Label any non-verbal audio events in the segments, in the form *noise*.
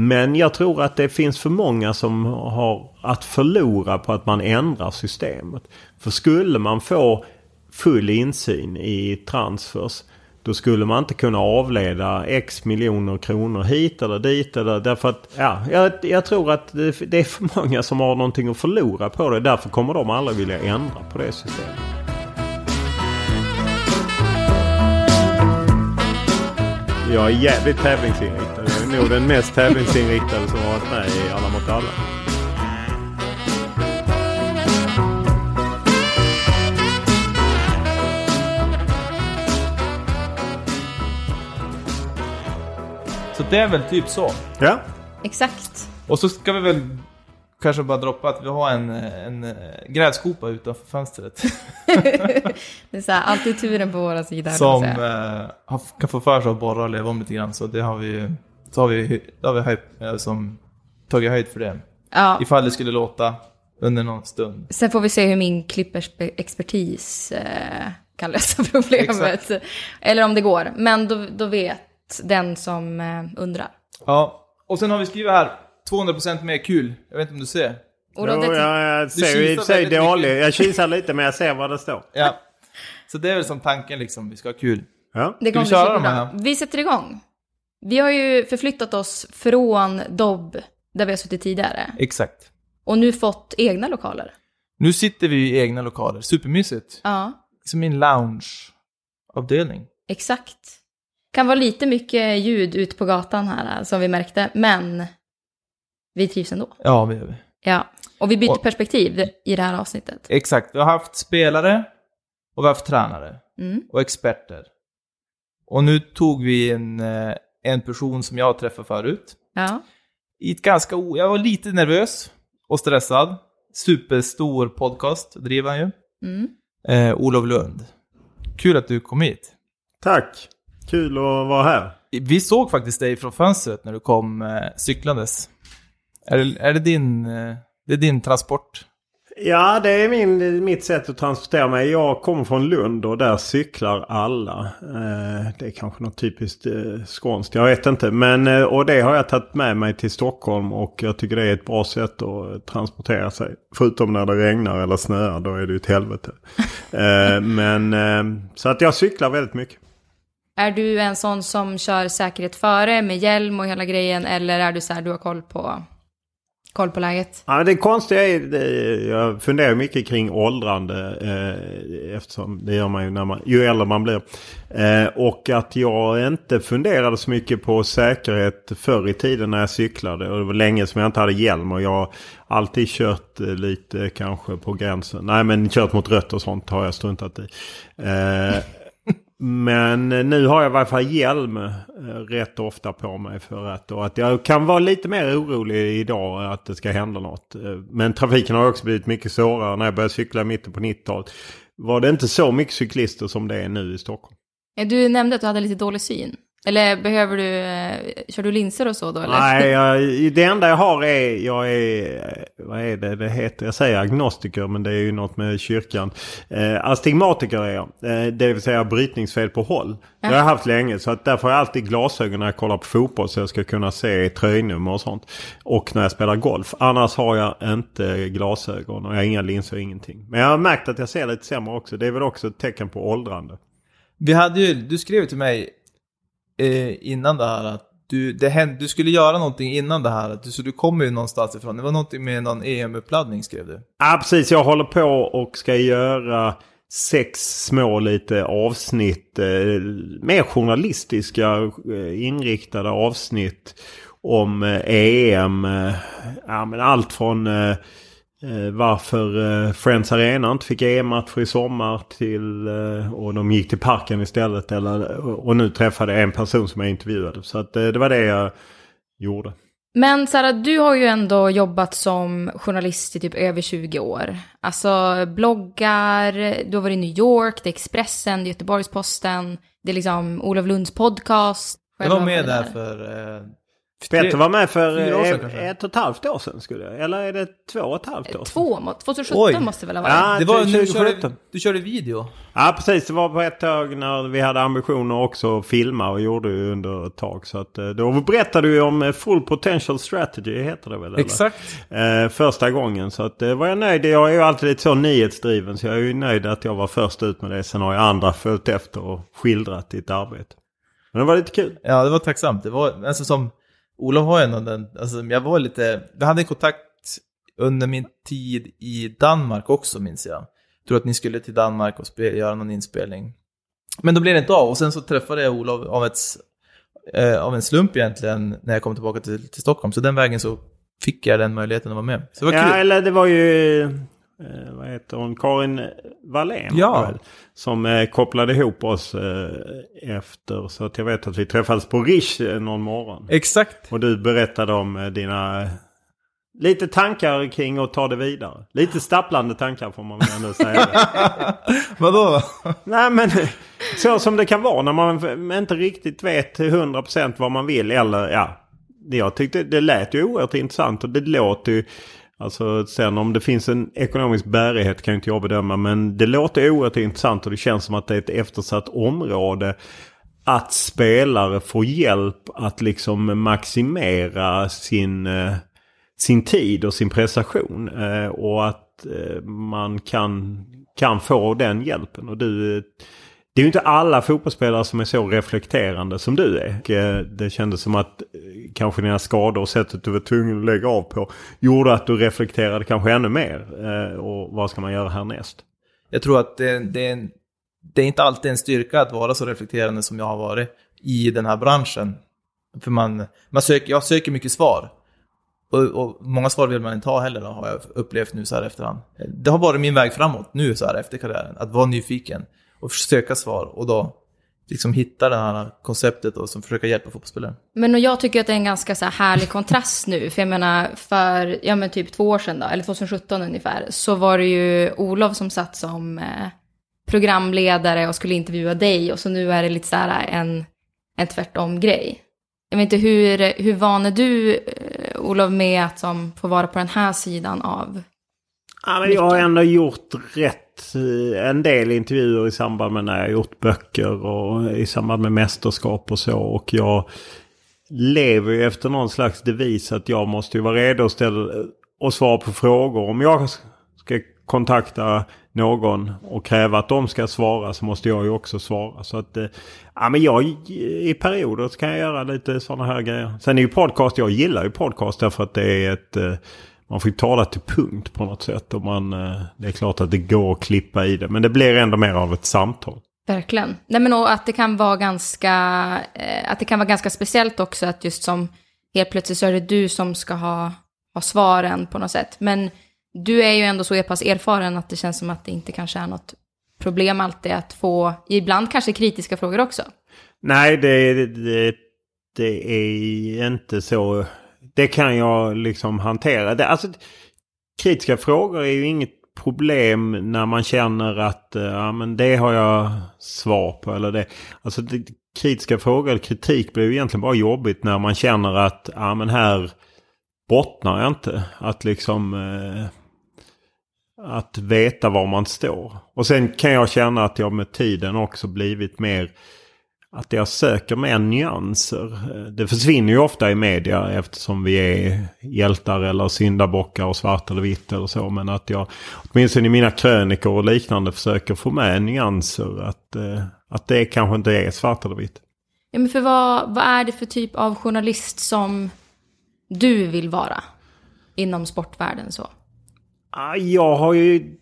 Men jag tror att det finns för många som har att förlora på att man ändrar systemet. För skulle man få full insyn i transfers då skulle man inte kunna avleda x miljoner kronor hit eller dit. Eller, därför att, ja, jag, jag tror att det, det, är för många som har någonting att förlora på det. Därför kommer de aldrig vilja ändra på det systemet. Jag är jävligt tävlingsinriktad. Nog den mest tävlingsinriktade som har varit med i Alla mot alla. Så det är väl typ så. Ja. Exakt. Och så ska vi väl kanske bara droppa att vi har en, en eh, grävskopa utanför fönstret. *laughs* det är så här, alltid turen på våra sida. som eh, kan få för sig att borra och leva om lite grann. Så det har vi, så har vi, har vi höjd, eh, som, tagit höjd för det. Ja. Ifall det skulle låta under någon stund. Sen får vi se hur min klipperexpertis eh, kan lösa problemet. Eller om det går. Men då, då vet den som eh, undrar. Ja, och sen har vi skrivit här 200% mer kul. Jag vet inte om du ser? Jo, det, jag, jag ser ju i och för sig dåligt. Jag kisar lite men jag ser vad det står. Ja. Så det är väl som tanken liksom, vi ska ha kul. Ja. det kommer vi köra de här? Vi sätter igång. Vi har ju förflyttat oss från Dobb, där vi har suttit tidigare. Exakt. Och nu fått egna lokaler. Nu sitter vi i egna lokaler, supermysigt. Ja, Som i en loungeavdelning. exakt. Kan vara lite mycket ljud ut på gatan här, som vi märkte. Men vi trivs ändå. Ja, vi gör vi. Ja. Och vi byter Och- perspektiv i det här avsnittet. Exakt, vi har haft spelare och vi har haft tränare Mm. och experter. Och nu tog vi en, eh, en person som jag träffat förut. Ja. I ett ganska o... Jag var lite nervös och stressad. Superstor podcast driver han ju. Mm. Eh, Olof Lund. Kul att du kom hit. Tack. Kul att vara här. Vi såg faktiskt dig från fönstret när du kom eh, cyklandes. Är det, är det din... Eh, det är din transport? Ja, det är min, mitt sätt att transportera mig. Jag kommer från Lund och där cyklar alla. Eh, det är kanske något typiskt eh, skånskt, jag vet inte. Men, eh, och det har jag tagit med mig till Stockholm och jag tycker det är ett bra sätt att transportera sig. Förutom när det regnar eller snöar, då är det ju ett helvete. *laughs* men så att jag cyklar väldigt mycket. Är du en sån som kör säkerhet före med hjälm och hela grejen? Eller är du så här, du har koll på, koll på läget? Ja, det konstiga är, det, jag funderar mycket kring åldrande. Eh, eftersom det gör man ju när man, ju äldre man blir. Eh, och att jag inte funderade så mycket på säkerhet förr i tiden när jag cyklade. Och det var länge som jag inte hade hjälm. Och jag har alltid kört eh, lite kanske på gränsen. Nej men kört mot rött och sånt har jag struntat i. Eh, men eh, nu har jag i varje fall hjälm eh, rätt ofta på mig för att, och att jag kan vara lite mer orolig idag att det ska hända något. Eh, men trafiken har också blivit mycket svårare. När jag började cykla i mitten på 90-talet var det inte så mycket cyklister som det är nu i Stockholm. Du nämnde att du hade lite dålig syn. Eller behöver du, eh, kör du linser och så då eller? Nej, *laughs* jag, det enda jag har är, jag är, eh, vad är det det heter? Jag säger agnostiker men det är ju något med kyrkan. Eh, astigmatiker är jag. Eh, det vill säga brytningsfel på håll. Det har jag haft länge så att därför har jag alltid glasögon när jag kollar på fotboll så jag ska kunna se tröjnummer och sånt. Och när jag spelar golf. Annars har jag inte glasögon och jag har inga linser och ingenting. Men jag har märkt att jag ser lite sämre också. Det är väl också ett tecken på åldrande. Vi hade ju, du skrev till mig eh, innan det här att du, det hände, du skulle göra någonting innan det här. Så du kommer ju någonstans ifrån. Det var någonting med någon EM-uppladdning skrev du. Ja, precis. Jag håller på och ska göra sex små lite avsnitt. Eh, mer journalistiska eh, inriktade avsnitt om eh, EM. Eh, ja, men allt från eh, eh, varför eh, Friends Arena inte fick EM-matcher i sommar till eh, och de gick till parken istället. Eller, och nu träffade jag en person som jag intervjuade. Så att, eh, det var det jag gjorde. Men Sara, du har ju ändå jobbat som journalist i typ över 20 år. Alltså bloggar, du har varit i New York, det är Expressen, det är Göteborgs-Posten, det är liksom Olof Lunds podcast. Jag var med där för eh, Petter var med för sedan eh, ett och ett halvt år sedan skulle jag. Eller är det två och ett halvt år sedan? Två, må- 2017 Oj. måste väl ha varit. Ja, Det var när du körde, 2017. du körde video. Ja, precis. Det var på ett tag när vi hade ambitioner också att filma och gjorde ju under ett tag. Så att, eh, då berättade du om eh, Full Potential Strategy, heter det väl? eller? Exakt. Eh, första gågen. Så att, var jag nöjd. Jag är ju alltid lite så nyhetsdriven. Så jag är ju nöjd att jag var först ut med det. Sen har ju andra följt efter och skildrat ditt arbete. Men det var lite kul. Ja, det var tacksamt. Det var, alltså som, Olof har ju ändå den, alltså jag var lite, vi hade kontakt under min tid i Danmark också minns jag. Jag tror att ni skulle till Danmark och spe, göra någon inspelning. Men då blev det inte av och sen så träffade jag Olof av, ett, eh, av en slump egentligen när jag kom tillbaka till, till Stockholm. Så den vägen så fick jag den möjligheten att vara med. Så det var Ja, kul. eller det var ju... Eh, vad heter hon? Karin Wallén. Ja. väl, Som eh, kopplade ihop oss eh, efter. Så att jag vet att vi träffades på Rish eh, någon morgon. Exakt. Och du berättade om eh, dina... eh, Lite tankar kring att ta det vidare. Lite stapplande tankar får man väl ändå säga. *laughs* Vadå? Nej men så som det kan vara när man inte riktigt vet till 100% vad man vill. Eller ja, jag tyckte det lät ju oerhört intressant och det låter ju... Alltså sen om det finns en ekonomisk bärighet kan ju inte jag bedöma. Men det låter oerhört intressant och det känns som att det är ett eftersatt område. Att spelare får hjälp att liksom maximera sin, eh, sin tid och sin prestation. Eh, och att eh, man kan, kan få den hjälpen. Och du, det är ju inte alla fotbollsspelare som är så reflekterande som du är. Och, eh, det kändes som att eh, kanske dina skador och sättet du var tvungen att lägga av på gjorde att du reflekterade kanske ännu mer. Eh, och vad ska man göra härnäst? Jag tror att det, det, är det är inte alltid en styrka att vara så reflekterande som jag har varit i den här branschen. För man, man söker, jag söker mycket svar. Och, och många svar vill man inte ha heller, då, har jag upplevt nu så här efterhand. Det har varit min väg framåt nu så här efter karriären, att vara nyfiken och söka svar och då liksom hitta det här konceptet och som försöka hjälpa fotbollsspelare. Men och jag tycker att det är en ganska så här härlig kontrast nu. För jag menar, för ja, men typ två år sedan då, eller 2017 ungefär, så var det ju Olof som satt som eh, programledare och skulle intervjua dig. Och så nu är det lite så här en, en tvärtom-grej. Jag vet inte, hur, hur van är du, eh, Olof, med att som, få vara på den här sidan av... Ja, men jag har ändå gjort rätt Eh, en del intervjuer i samband med när jag gjort böcker och i samband med mästerskap och så. Och jag lever ju efter någon slags devis att jag måste ju vara redo att ställa eh, och svara på frågor. Om jag ska kontakta någon och kräva att de ska svara så måste jag ju också svara. Så att, eh, ja men jag i perioder så kan jag göra lite sådana här grejer. Sen är ju podcast, jag gillar ju podcast därför att det är ett man får ju tala till punkt på något sätt. Och man, eh, det är klart att det går att klippa i det. Men det blir ändå mer av ett samtal. Verkligen. Nej men och att det kan vara ganska, eh, att det kan vara ganska speciellt också att just som helt plötsligt så är det du som ska ha, ha svaren på något sätt. Men du är ju ändå så pass erfaren att det känns som att det inte kanske är något problem alltid att få, ibland kanske kritiska frågor också. Nej, det, det, det är inte så. Det kan jag liksom hantera. Det, alltså, kritiska frågor är ju inget problem när man känner att eh, ja, men det har jag svar på. Eller det. Alltså, det, kritiska frågor eller kritik blir ju egentligen bara jobbigt när man känner att ja, men här bottnar jag inte. Att liksom... Eh, att veta var man står. Och sen kan jag känna att jag med tiden också blivit mer att jag söker mer nyanser. Det försvinner ju ofta i media eftersom vi är hjältar eller syndabockar och svart eller vitt eller så. Men att jag åtminstone i mina krönikor och liknande försöker få med nyanser. Att, eh, att det kanske inte är svart eller vitt. Ja, men för vad, vad är det för typ av journalist som du vill vara inom sportvärlden så? Ah, Jag har ju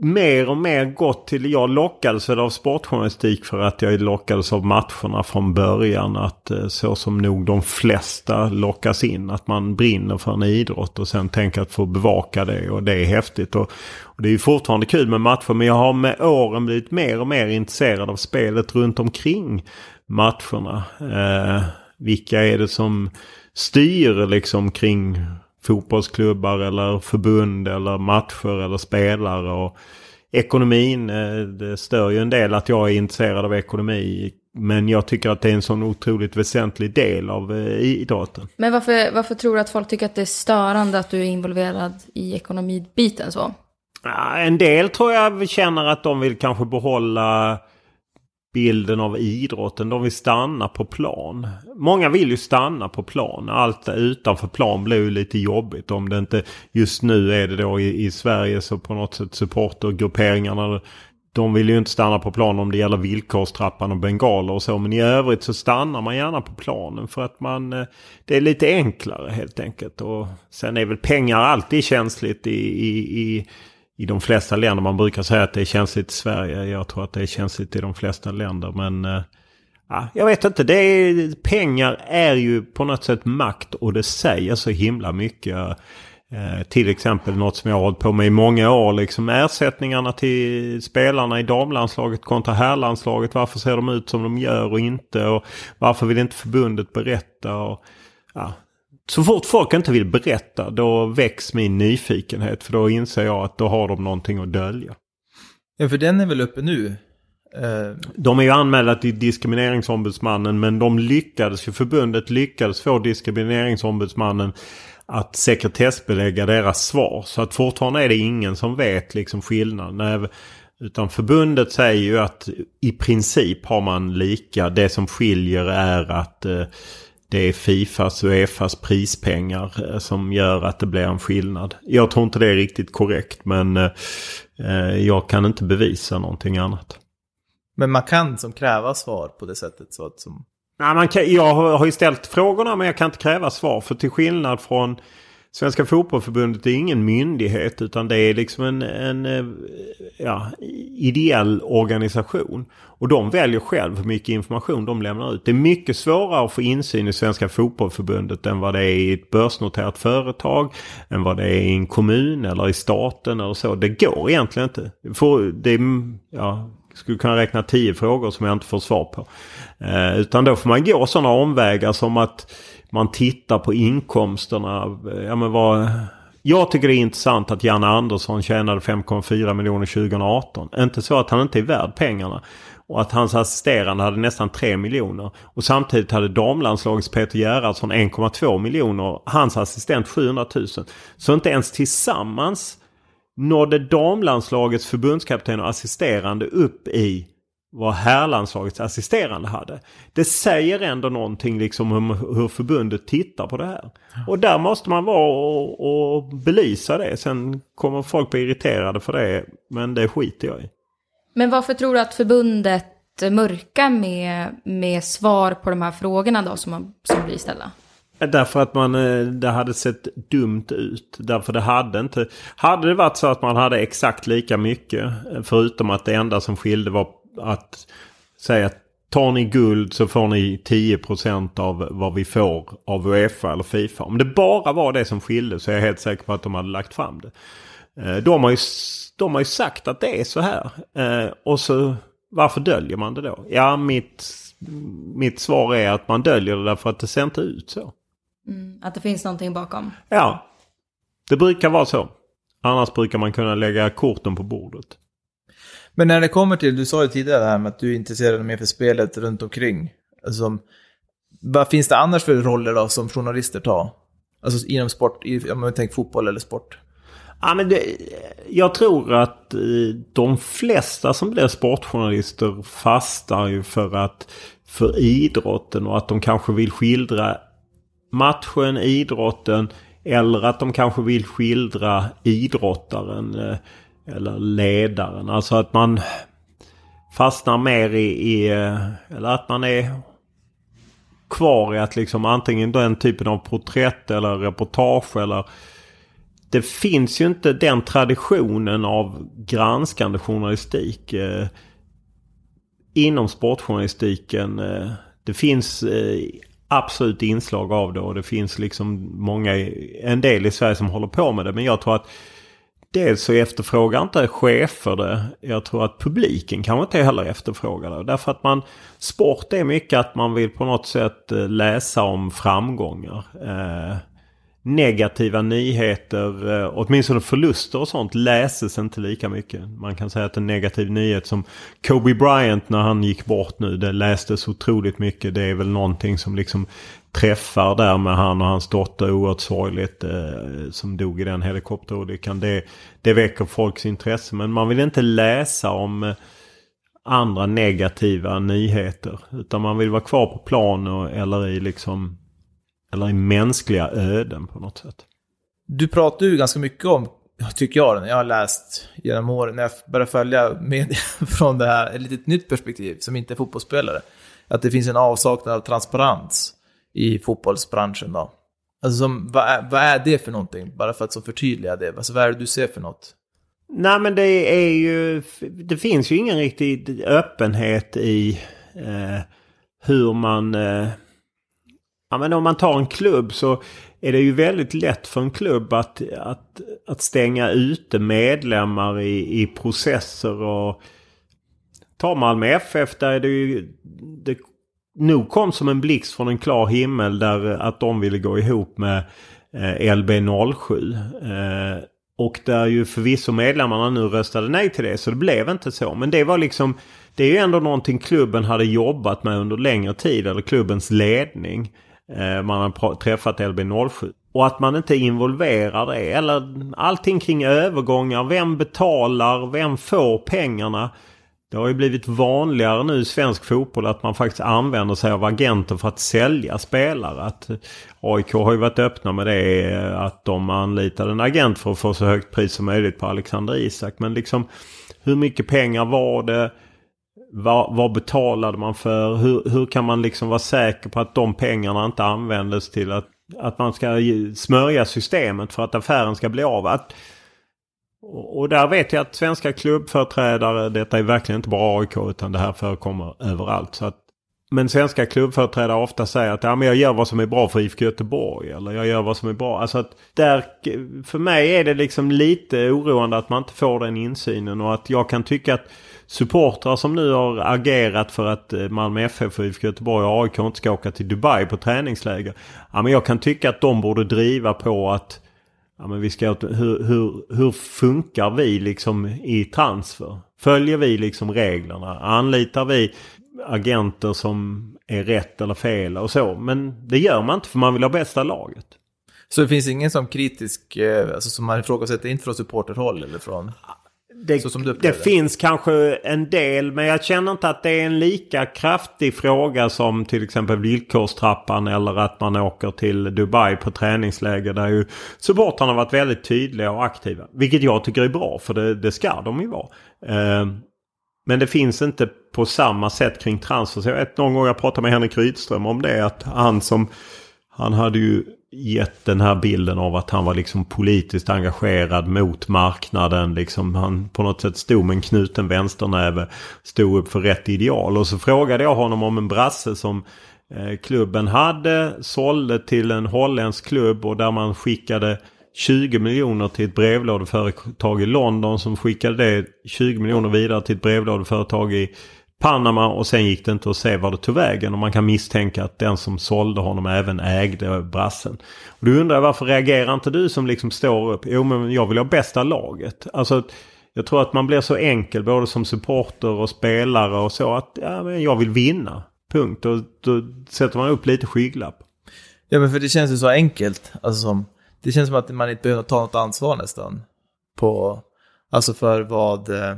mer och mer gått till, jag lockades väl av sportjournalistik för att jag lockades av matcherna från början. Att eh, så som nog de flesta lockas in. Att man brinner för en idrott och sen tänker att få bevaka det och det är häftigt. Och, och det är ju fortfarande kul med matcher men jag har med åren blivit mer och mer intresserad av spelet runt omkring matcherna. Eh, vilka är det som styr liksom kring fotbollsklubbar eller förbund eller matcher eller spelare. Och ekonomin. Eh, det stör ju en del att jag är intresserad av ekonomi. Men jag tycker att det är en sån otroligt väsentlig del av eh, idrotten. Men varför, varför tror du att folk tycker att det är störande att du är involverad i ekonomibiten så? En del tror jag känner att de vill kanske behålla bilden av idrotten. De vill stanna på plan. Många vill ju stanna på plan. Allt utanför plan blir ju lite jobbigt. Om det inte just nu är det då i, i Sverige så på något sätt supportergrupperingarna. De vill ju inte stanna på plan om det gäller villkorstrappan och bengaler och så. Men i övrigt så stannar man gärna på planen för att man... Eh, det är lite enklare helt enkelt. Och sen är väl pengar alltid känsligt i, i, i i de flesta länder. Man brukar säga att det är känsligt i Sverige. Jag tror att det är känsligt i de flesta länder. Men eh, ja, jag vet inte. Det är, pengar är ju på något sätt makt och det säger så himla mycket. Eh, till exempel något som jag har hållit på med i många år. Liksom ersättningarna till spelarna i damlandslaget kontra herrlandslaget. Varför ser de ut som de gör och inte? Och varför vill inte förbundet berätta? Och, ja, så fort folk inte vill berätta då väcks min nyfikenhet. För då inser jag att då har de någonting att dölja. Ja, för den är väl uppe nu? Uh... De är ju anmälda till diskrimineringsombudsmannen men de lyckades ju, förbundet lyckades få diskrimineringsombudsmannen att sekretessbelägga deras svar. Så att fortfarande är det ingen som vet liksom skillnaden. Utan förbundet säger ju att i princip har man lika. Det som skiljer är att eh, det är Fifas och Uefas prispengar eh, som gör att det blir en skillnad. Jag tror inte det är riktigt korrekt men eh, eh, jag kan inte bevisa någonting annat. Men man kan som kräva svar på det sättet? Så att som... Nej, man kan, jag har ju ställt frågorna men jag kan inte kräva svar. För till skillnad från Svenska Fotbollförbundet är ingen myndighet utan det är liksom en, en eh, ja, ideell organisation. Och de väljer själv hur mycket information de lämnar ut. Det är mycket svårare att få insyn i Svenska Fotbollförbundet än vad det är i ett börsnoterat företag. Än vad det är i en kommun eller i staten eller så. Det går egentligen inte. det är, ja, skulle kunna räkna tio frågor som jag inte får svar på. Eh, utan då får man gå sådana omvägar som att man tittar på inkomsterna. Ja, men vad, jag tycker det är intressant att Janne Andersson tjänade 5,4 miljoner 2018. Inte så att han inte är värd pengarna. Och att hans assisterande hade nästan 3 miljoner. Och samtidigt hade damlandslagets Peter Gerhardsson 1,2 miljoner. Hans assistent 700 000. Så inte ens tillsammans nådde damlandslagets förbundskapten och assisterande upp i vad herrlandslagets assisterande hade. Det säger ändå någonting liksom om hur förbundet tittar på det här. Och där måste man vara och, och belysa det. Sen kommer folk bli irriterade för det. Men det skiter jag i. Men varför tror du att förbundet mörkar med, med svar på de här frågorna då som, man, som blir ställda? Därför att man, eh, det hade sett dumt ut. Därför det hade inte... Hade det varit så att man hade exakt lika mycket. Förutom att det enda som skilde var att säga tar ni guld så får ni 10% av vad vi får av Uefa eller Fifa. Om det bara var det som skilde så är jag helt säker på att de hade lagt fram det. Eh, de har ju, de har ju sagt att det är så här. Eh, och så varför döljer man det då? Ja, mitt, mitt svar är att man döljer det därför att det ser inte ut så. Mm, att det finns någonting bakom? Ja, det brukar vara så. Annars brukar man kunna lägga korten på bordet. Men när det kommer till, du sa ju tidigare det här med att du är intresserad mer för spelet runt omkring. Alltså, vad finns det annars för roller då som journalister tar? Alltså inom sport, om man tänker fotboll eller sport. Ja, men det, jag tror att de flesta som blir sportjournalister fastar ju för att för idrotten och att de kanske vill skildra matchen, idrotten eller att de kanske vill skildra idrottaren. Eh, eller ledaren. Alltså att man fastnar mer i, i eller att man är kvar i att liksom antingen den typen av porträtt eller reportage eller det finns ju inte den traditionen av granskande journalistik eh, inom sportjournalistiken. Eh, det finns eh, absolut inslag av det och det finns liksom många, en del i Sverige som håller på med det. Men jag tror att Dels så efterfrågar inte chefer det. Jag tror att publiken kanske inte heller efterfrågar det. Därför att man, sport är mycket att man vill på något sätt eh, läsa om framgångar. Eh, negativa nyheter, eh, åtminstone förluster och sånt, läses inte lika mycket. Man kan säga att en negativ nyhet som Kobe Bryant när han gick bort nu, det lästes otroligt mycket. Det är väl någonting som liksom träffar där med han och hans dotter oerhört sorgligt eh, som dog i den helikopterolyckan. Det, det väcker folks intresse men man vill inte läsa om eh, andra negativa nyheter. Utan man vill vara kvar på plan och, eller i liksom eller i mänskliga öden på något sätt. Du pratar ju ganska mycket om, tycker jag, när jag har läst genom åren, när jag börjar följa media *laughs* från det här, ett litet nytt perspektiv, som inte är fotbollsspelare. Att det finns en avsaknad av transparens i fotbollsbranschen då. Alltså som, vad, är, vad är det för någonting? Bara för att så förtydliga det. Alltså vad är det du ser för något? Nej men det är ju, det finns ju ingen riktig öppenhet i eh, hur man eh, Ja, men om man tar en klubb så är det ju väldigt lätt för en klubb att, att, att stänga ute medlemmar i, i processer. och Tar Malmö FF där är det ju... Det nog kom som en blixt från en klar himmel där att de ville gå ihop med eh, LB07. Eh, och där ju förvisso medlemmarna nu röstade nej till det så det blev inte så. Men det var liksom det är ju ändå någonting klubben hade jobbat med under längre tid. Eller klubbens ledning. Eh, man har träffat LB07. Och att man inte involverar det. Eller allting kring övergångar. Vem betalar? Vem får pengarna? Det har ju blivit vanligare nu i svensk fotboll att man faktiskt använder sig av agenter för att sälja spelare. Att eh, AIK har ju varit öppna med det. Eh, att de anlitar en agent för att få så högt pris som möjligt på Alexander Isak. Men liksom hur mycket pengar var det? Vad, vad betalade man för? Hur, hur kan man liksom vara säker på att de pengarna inte användes till att, att man ska smörja systemet för att affären ska bli av? Att, och där vet jag att svenska klubbföreträdare, detta är verkligen inte bara AIK utan det här förekommer överallt. Så att, men svenska klubbföreträdare ofta säger att ja, men jag gör vad som är bra för IFK Göteborg. Eller jag gör vad som är bra. Alltså att där, för mig är det liksom lite oroande att man inte får den insynen. Och att jag kan tycka att supportrar som nu har agerat för att eh, Malmö FF, IFK Göteborg och AIK inte ska åka till Dubai på träningsläger. Ja, men jag kan tycka att de borde driva på att ja, men vi ska, hur, hur, hur funkar vi liksom i transfer? Följer vi liksom reglerna? Anlitar vi agenter som är rätt eller fel och så? Men det gör man inte för man vill ha bästa laget. Så det finns ingen som kritisk, eh, alltså som man ifrågasätter, inte från supporterhåll eller från? Det, det finns kanske en del men jag känner inte att det är en lika kraftig fråga som till exempel villkorstrappan eller att man åker till Dubai på träningsläger där ju supportrarna varit väldigt tydliga och aktiva. Vilket jag tycker är bra för det, det ska de ju vara. Eh, men det finns inte på samma sätt kring transfer. jag vet någon gång jag pratade med Henrik Rydström om det att han som han hade ju gett den här bilden av att han var liksom politiskt engagerad mot marknaden. Liksom han på något sätt stod med en knuten vänsternäve. Stod upp för rätt ideal. Och så frågade jag honom om en brasse som eh, klubben hade. Sålde till en holländsk klubb och där man skickade 20 miljoner till ett brevlådeföretag i London som skickade det 20 miljoner vidare till ett brevlådeföretag i Panama och sen gick det inte att se var det tog vägen. Och man kan misstänka att den som sålde honom även ägde brassen. Och då undrar jag varför reagerar inte du som liksom står upp? Jo men jag vill ha bästa laget. Alltså jag tror att man blir så enkel både som supporter och spelare och så att ja, men jag vill vinna. Punkt. Och då sätter man upp lite skygglapp. Ja men för det känns ju så enkelt. Alltså som, det känns som att man inte behöver ta något ansvar nästan. På, alltså för vad eh,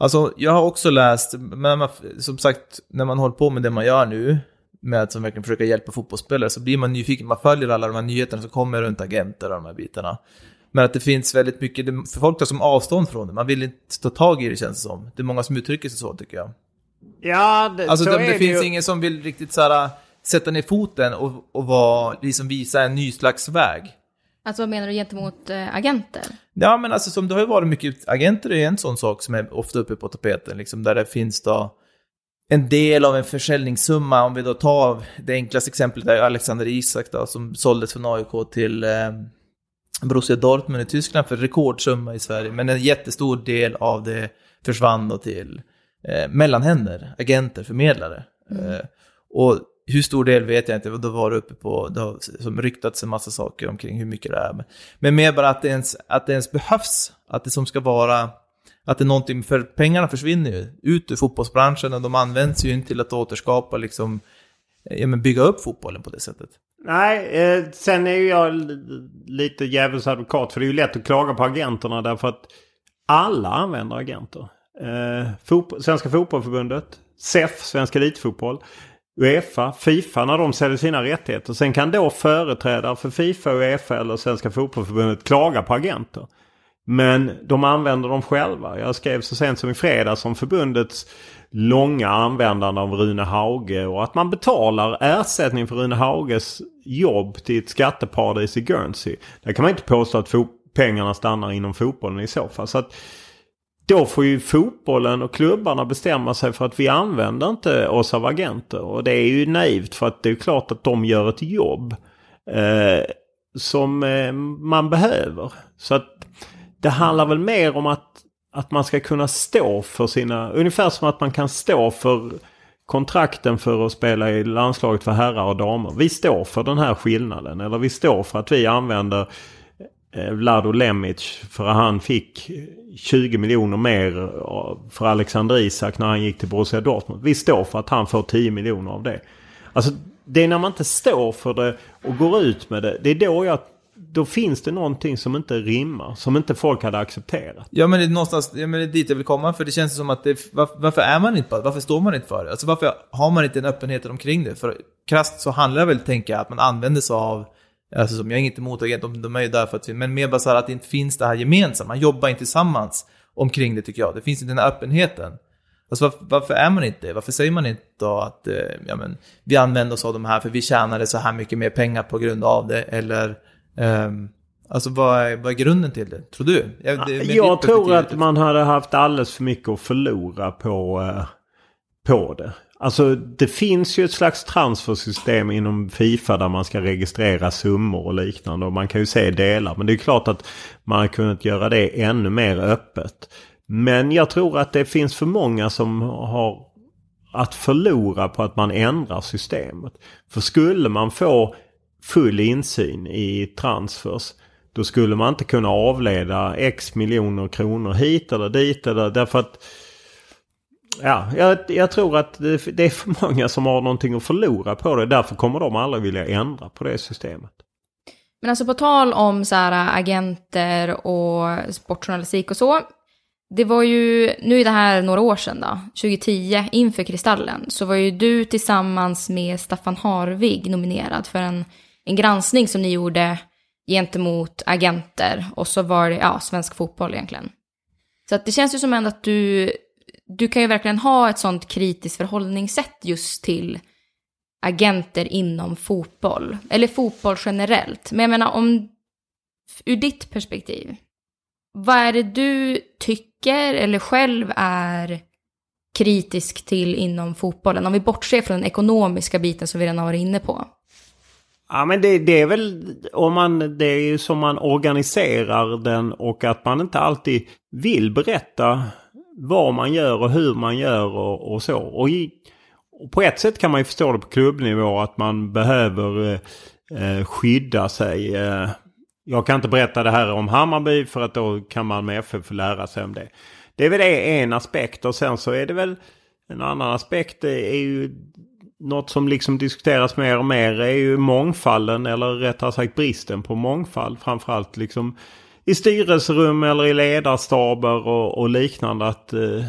Alltså, jag har också läst, men man, som sagt, när man håller på med det man gör nu, med att som verkligen försöka hjälpa fotbollsspelare, så blir man nyfiken. Man följer alla de här nyheterna som kommer runt agenter och de här bitarna. Men att det finns väldigt mycket, för folk tar som avstånd från det. Man vill inte ta tag i det känns det som. Det är många som uttrycker sig så tycker jag. Ja, det, alltså, så det, är det det finns ju. ingen som vill riktigt så här, sätta ner foten och, och var, liksom visa en ny slags väg. Alltså vad menar du gentemot äh, agenter? Ja, men alltså som det har ju varit mycket, agenter är en sån sak som är ofta uppe på tapeten, liksom där det finns då en del av en försäljningssumma, om vi då tar det enklaste exemplet är Alexander Isak då, som såldes från AIK till eh, Borussia Dortmund i Tyskland för rekordsumma i Sverige, men en jättestor del av det försvann då till eh, mellanhänder, agenter, förmedlare. Mm. Eh, och hur stor del vet jag inte, då var det uppe på, det har som ryktats en massa saker omkring hur mycket det är. Men, men mer bara att det, ens, att det ens behövs, att det som ska vara, att det är någonting, för pengarna försvinner ju ut ur fotbollsbranschen och de används ju inte till att återskapa, liksom, ja, men bygga upp fotbollen på det sättet. Nej, eh, sen är ju jag lite djävulens advokat. För det är ju lätt att klaga på agenterna därför att alla använder agenter. Eh, fotboll, Svenska Fotbollförbundet, SEF, Svenska Elitfotboll, Uefa, Fifa när de säljer sina rättigheter. Sen kan då företrädare för Fifa, Uefa eller Svenska Fotbollförbundet klaga på agenter. Men de använder dem själva. Jag skrev så sent som i fredags om förbundets långa användande av Rune Hauge och att man betalar ersättning för Rune Hauges jobb till ett skatteparadis i Guernsey. Där kan man inte påstå att pengarna stannar inom fotbollen i så fall. Så att då får ju fotbollen och klubbarna bestämma sig för att vi använder inte oss av agenter. Och det är ju naivt för att det är klart att de gör ett jobb eh, som eh, man behöver. Så att det handlar väl mer om att, att man ska kunna stå för sina... Ungefär som att man kan stå för kontrakten för att spela i landslaget för herrar och damer. Vi står för den här skillnaden. Eller vi står för att vi använder eh, Eh, Vlado Lemic för han fick 20 miljoner mer eh, för Alexander Isak när han gick till Borussia Dortmund. Vi står för att han får 10 miljoner av det. Alltså det är när man inte står för det och går ut med det. Det är då jag då finns det någonting som inte rimmar, som inte folk hade accepterat. Ja, men det är någonstans, ja, men det är dit jag vill komma, för det känns som att det, varför, varför är man inte varför står man inte för det? Alltså varför har man inte en öppenhet omkring det? För krasst så handlar det väl, tänker jag, att man använder sig av Alltså som jag är inget emot agent, de, de är ju där för att, men mer bara så här att det inte finns det här gemensamt. Man jobbar inte tillsammans omkring det tycker jag. Det finns inte den här öppenheten. Alltså varför, varför, är man inte det? Varför säger man inte då att eh, ja, men, vi använder oss av de här för vi tjänade så här mycket mer pengar på grund av det? Eller Um, alltså vad är, vad är grunden till det, tror du? Jag, det, jag tror att man hade haft alldeles för mycket att förlora på, uh, på det. Alltså det finns ju ett slags transfersystem inom Fifa där man ska registrera summor och liknande. Och man kan ju se delar. Men det är klart att man har kunnat göra det ännu mer öppet. Men jag tror att det finns för många som har att förlora på att man ändrar systemet. För skulle man få full insyn i transfers. Då skulle man inte kunna avleda x miljoner kronor hit eller dit. Eller, därför att Ja, jag, jag tror att det, det, är för många som har någonting att förlora på det. Därför kommer de aldrig vilja ändra på det systemet. Men alltså på tal om så här äh, agenter och sportjournalistik och så. Det var ju, nu är det här några år sedan då, 2010 inför Kristallen, så var ju du tillsammans med Staffan Harvig nominerad för en en granskning som ni gjorde gentemot agenter och så var det, ja, svensk fotboll egentligen. Så att det känns ju som ändå att du, du kan ju verkligen ha ett sånt kritiskt förhållningssätt just till agenter inom fotboll, eller fotboll generellt. Men jag menar om, ur ditt perspektiv, vad är det du tycker eller själv är kritisk till inom fotbollen? Om vi bortser från den ekonomiska biten som vi redan har varit inne på. Ja men det, det, är väl om man, det är ju som man organiserar den och att man inte alltid vill berätta vad man gör och hur man gör och, och så. Och, i, och, på ett sätt kan man ju förstå det på klubbnivå att man behöver eh, eh skydda sig. Eh, jag kan inte berätta det här om Hammarby för att då kan man med FF lära sig om det. Det är väl en aspekt och sen så är det väl en annan aspekt är ju något som liksom diskuteras mer och mer är ju mångfalden eller rättare sagt bristen på mångfald. Framförallt liksom i styrelserum eller i ledarstaber och, och liknande. Att, eh,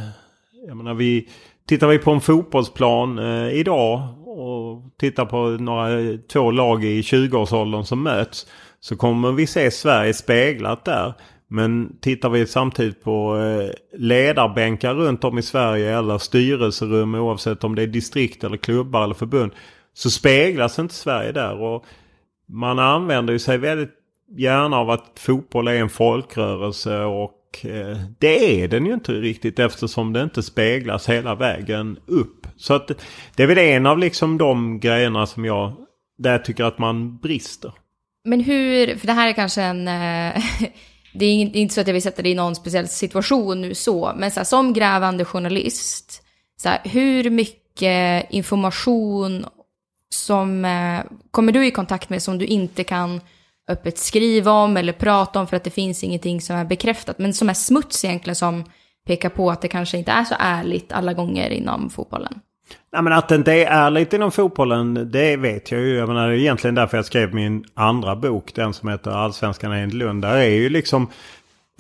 jag menar, vi, tittar vi på en fotbollsplan eh, idag och tittar på några, två lag i 20-årsåldern som möts. Så kommer vi se Sverige speglat där. Men tittar vi samtidigt på eh, ledarbänkar runt om i Sverige eller styrelserum oavsett om det är distrikt eller klubbar eller förbund. Så speglas inte Sverige där. Och man använder ju sig väldigt gärna av att fotboll är en folkrörelse och eh, det är den ju inte riktigt eftersom det inte speglas hela vägen upp. Så att det är väl en av liksom de grejerna som jag, där jag tycker att man brister. Men hur, för det här är kanske en eh, *laughs* det är inte så att jag vill sätta dig i någon speciell situation nu så, men så här, som grävande journalist, så här, hur mycket information som eh, kommer du i kontakt med som du inte kan öppet skriva om eller prata om för att det finns ingenting som är bekräftat, men som är smuts egentligen som pekar på att det kanske inte är så ärligt alla gånger inom fotbollen? Nej, men att det inte är ärligt inom fotbollen, det vet jag ju. Jag menar, det är egentligen därför jag skrev min andra bok, den som heter Allsvenskan enligt Lund. Där är ju liksom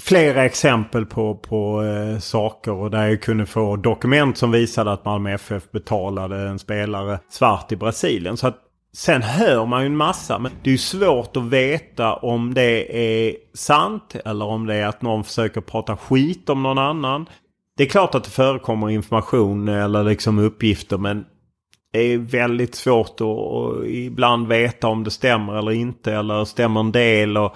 flera exempel på, på eh, saker och där jag kunde få dokument som visade att Malmö FF betalade en spelare svart i Brasilien. Så att Sen hör man ju en massa men det är ju svårt att veta om det är sant eller om det är att någon försöker prata skit om någon annan. Det är klart att det förekommer information eller liksom uppgifter men det är väldigt svårt att, ibland veta om det stämmer eller inte eller stämmer en del. Och,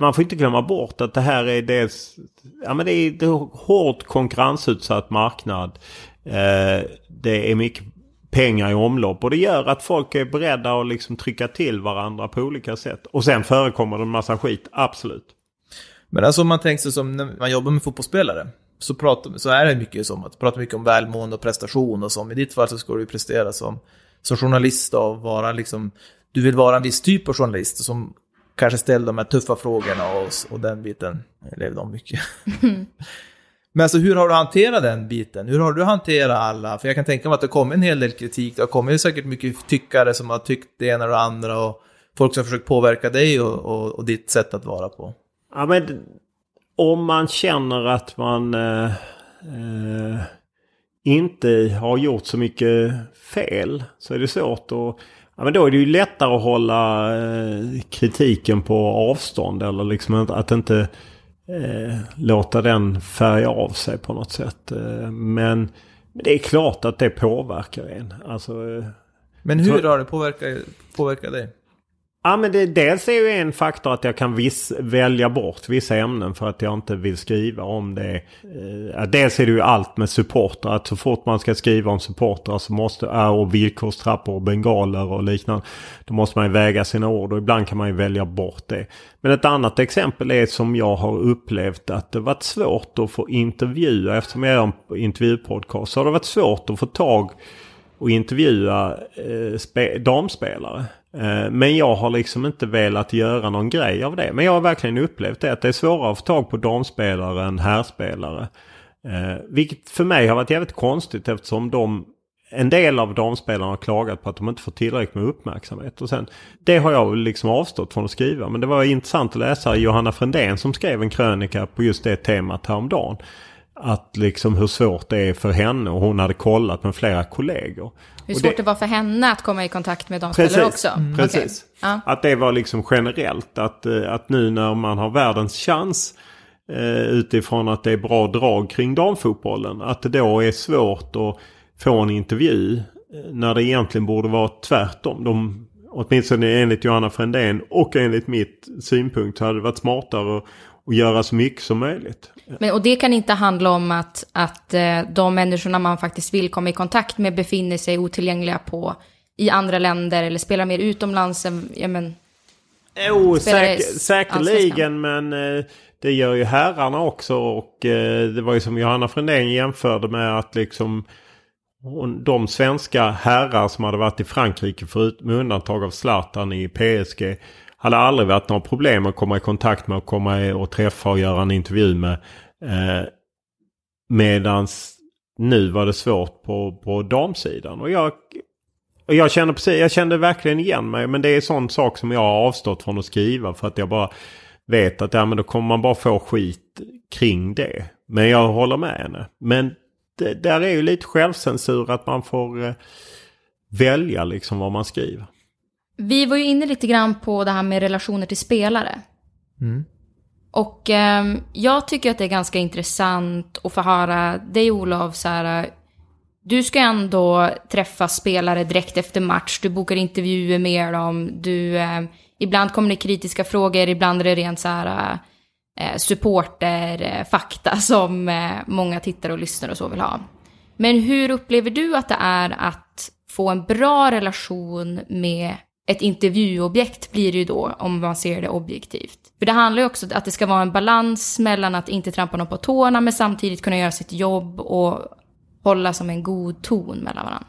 man får inte glömma bort att det här är dels ja, men det är en hårt konkurrensutsatt marknad. Eh, det är mycket pengar i omlopp och det gör att folk är beredda att liksom trycka till varandra på olika sätt. Och sen förekommer det en massa skit, absolut. Men alltså om man tänker sig som när man jobbar med fotbollsspelare så, pratar, så är det mycket som att prata mycket om välmående och prestation och så. I ditt fall så ska du prestera som, som journalist och vara liksom, du vill vara en viss typ av journalist som kanske ställer de här tuffa frågorna och, och den biten. Jag levde om mycket. *laughs* *laughs* Men alltså hur har du hanterat den biten? Hur har du hanterat alla? För jag kan tänka mig att det kommer en hel del kritik. Det har kommit säkert mycket tyckare som har tyckt det ena och det andra och folk som har försökt påverka dig och, och, och ditt sätt att vara på. Ja, men om man känner att man eh, eh, inte har gjort så mycket fel så är det svårt att Ja, men då är det ju lättare att hålla eh, kritiken på avstånd eller liksom att inte eh, låta den färga av sig på något sätt. Eh, men det är klart att det påverkar en. Alltså, eh, men hur har det påverkat, påverkat dig? Ja men det, dels är ju en faktor att jag kan viss, välja bort vissa ämnen för att jag inte vill skriva om det. Eh, dels är det ju allt med supportrar. Att så fort man ska skriva om supportrar så måste, och villkorstrappor och bengaler och liknande. Då måste man ju väga sina ord och ibland kan man ju välja bort det. Men ett annat exempel är som jag har upplevt att det varit svårt att få intervjua. Eftersom jag gör en intervjupodcast så har det varit svårt att få tag och intervjua eh, damspelare. Eh, men jag har liksom inte velat göra någon grej av det. Men jag har verkligen upplevt det. Att det är svårare att få tag på damspelare än herrspelare. Eh, vilket för mig har varit jävligt konstigt eftersom de en del av damspelarna har klagat på att de inte får tillräckligt med uppmärksamhet. Och sen, det har jag liksom avstått från att skriva. Men det var intressant att läsa Johanna Frändén som skrev en krönika på just det temat häromdagen. Att liksom hur svårt det är för henne och hon hade kollat med flera kollegor. Hur svårt det, det var för henne att komma i kontakt med de spelare också? Mm. Precis. Okay. Ja. Att det var liksom generellt. Att, eh, att nu när man har världens chans eh, utifrån att det är bra drag kring damfotbollen. Att det då är svårt att få en intervju. Eh, när det egentligen borde vara tvärtom. De, åtminstone enligt Johanna Frändén och enligt mitt synpunkt så hade det varit smartare att göra så mycket som möjligt. Men, och det kan inte handla om att, att eh, de människorna man faktiskt vill komma i kontakt med befinner sig otillgängliga på, i andra länder eller spelar mer utomlands än, ja men... Jo, säk säkerligen men eh, det gör ju herrarna också och eh, det var ju som Johanna Frändén jämförde med att liksom de svenska herrar som hade varit i Frankrike förut, med undantag av Zlatan i PSG hade aldrig varit några problem att komma i kontakt med och komma och träffa och göra en intervju med. Eh, medans nu var det svårt på, på damsidan. Och jag, och jag, kände precis, jag kände verkligen igen mig. Men det är en sån sak som jag har avstått från att skriva. För att jag bara vet att ja, men då kommer man bara få skit kring det. Men jag håller med henne. Men det, där är ju lite självcensur att man får eh, välja liksom vad man skriver. Vi var ju inne lite grann på det här med relationer till spelare. Mm. Och eh, jag tycker att det är ganska intressant att få höra dig Olof, så här, du ska ändå träffa spelare direkt efter match, du bokar intervjuer med dem, du, eh, ibland kommer det kritiska frågor, ibland är det rent så här eh, supporter, eh, fakta *laughs* som eh, många tittare och lyssnare och så vill ha. Men hur upplever du att det är att få en bra relation med ett intervjuobjekt blir det ju då om man ser det objektivt. För det handlar ju också om att det ska vara en balans mellan att inte trampa någon på tårna men samtidigt kunna göra sitt jobb och hålla som en god ton mellan varandra.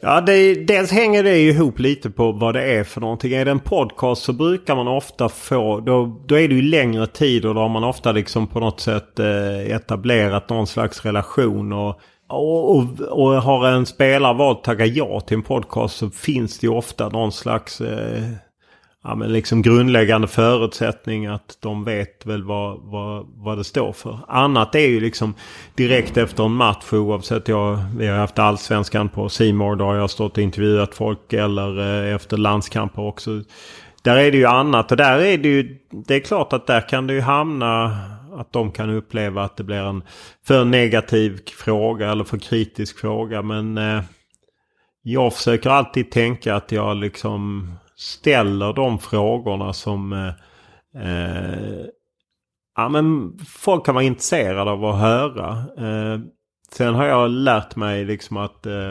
Ja, det, dels hänger det ju ihop lite på vad det är för någonting. Är det en podcast så brukar man ofta få, då, då är det ju längre tid och då har man ofta liksom på något sätt eh, etablerat någon slags relation. Och, och, och, och har en spelare valt att tacka ja till en podcast så finns det ju ofta någon slags eh, ja, men liksom grundläggande förutsättning att de vet väl vad, vad, vad det står för. Annat är ju liksom direkt efter en match oavsett jag, vi har haft allsvenskan på Simor då har jag stått och intervjuat folk eller eh, efter landskamper också. Där är det ju annat och där är det ju, det är klart att där kan det ju hamna att de kan uppleva att det blir en för negativ fråga eller för kritisk fråga. Men eh, jag försöker alltid tänka att jag liksom ställer de frågorna som eh, eh ja, men folk kan vara intresserade av att höra. Eh, sen har jag lärt mig liksom att eh,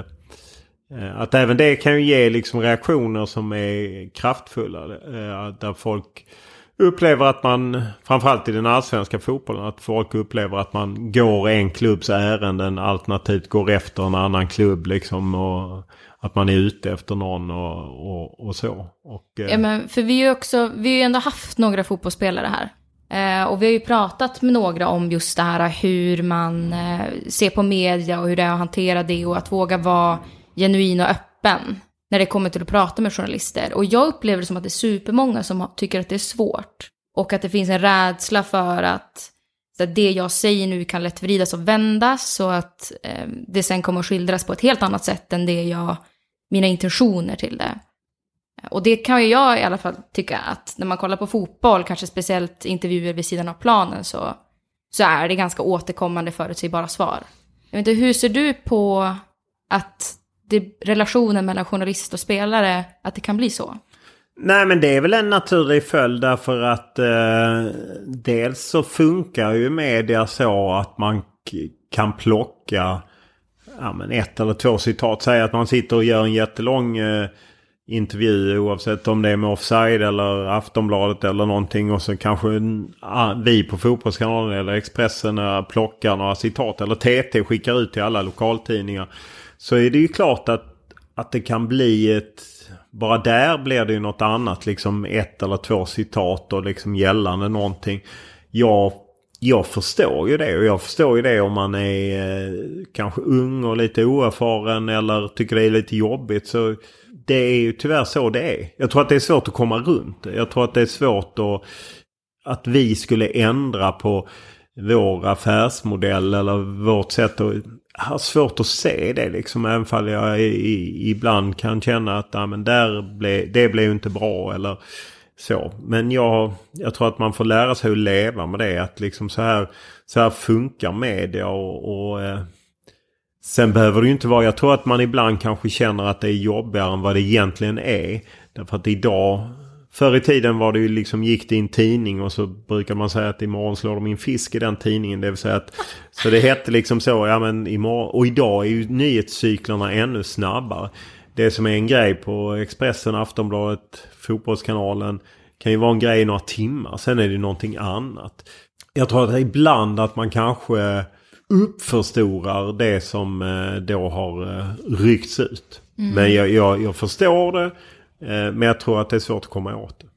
eh att även det kan ju ge liksom reaktioner som är kraftfulla. Eh, där folk upplever att man, framförallt i den allsvenska fotbollen, att folk upplever att man går en klubbs ärenden alternativt går efter en annan klubb liksom. Och att man är ute efter någon och, och, och så. Och, eh... Ja, men för vi har ju också, vi har ju ändå haft några fotbollsspelare här. Eh, och vi har ju pratat med några om just det här hur man eh, ser på media och hur det är att hantera det och att våga vara genuin och öppen när det kommer till att prata med journalister. Och jag upplever det som att det är supermånga som tycker att det är svårt. Och att det finns en rädsla för att det jag säger nu kan lätt vridas och vändas så att eh, det sen kommer att skildras på ett helt annat sätt än det jag mina intentioner till det. Och det kan ju jag i alla fall tycka att när man kollar på fotboll, kanske speciellt intervjuer vid sidan av planen, så, så är det ganska återkommande förutsägbara svar. Jag vet inte, hur ser du på att det, relationen mellan journalist och spelare, att det kan bli så? Nej men det är väl en naturlig följd därför att eh, dels så funkar ju media så att man kan plocka ja, men ett eller två citat. Säg att man sitter och gör en jättelång eh, intervju oavsett om det är med Offside eller Aftonbladet eller någonting. Och så kanske ah, vi på Fotbollskanalen eller Expressen eh, plockar några citat. Eller TT skickar ut till alla lokaltidningar. Så är det ju klart att, att det kan bli ett... Bara där blir det ju något annat. Liksom ett eller två citat och liksom gällande någonting. Jag jag förstår ju det och jag förstår ju det om man är eh, kanske ung och lite oerfaren eller tycker det är lite jobbigt. Så det är ju tyvärr så det är. Jag tror att det är svårt att komma runt Jag tror att det är svårt att, att vi skulle ändra på vår affärsmodell eller vårt sätt att... Har svårt att se det liksom. Även fall jag i, ibland kan känna att ah, men där ble, det blev inte bra. Eller så. Men jag, jag tror att man får lära sig att leva med det. Att liksom så här, så här funkar media och, och eh, Sen behöver det ju inte vara, jag tror att man ibland kanske känner att det är jobbigare än vad det egentligen är. Därför att idag, förr i tiden var det ju liksom, gick det i en tidning och så brukar man säga att imorgon slår de in fisk i den tidningen. Det vill säga att, så det hette liksom så, ja men imorgon, och idag är ju nyhetscyklerna ännu snabbare det som är en grej på Expressen, Aftonbladet, Fotbollskanalen kan ju vara en grej i några timmar. Sen är det någonting annat. Jag tror att ibland att man kanske uppförstorar det som eh, då har eh, ryckts ut. Mm. Men jag, jag, jag, förstår det. Eh, men jag tror att det är svårt att komma åt det.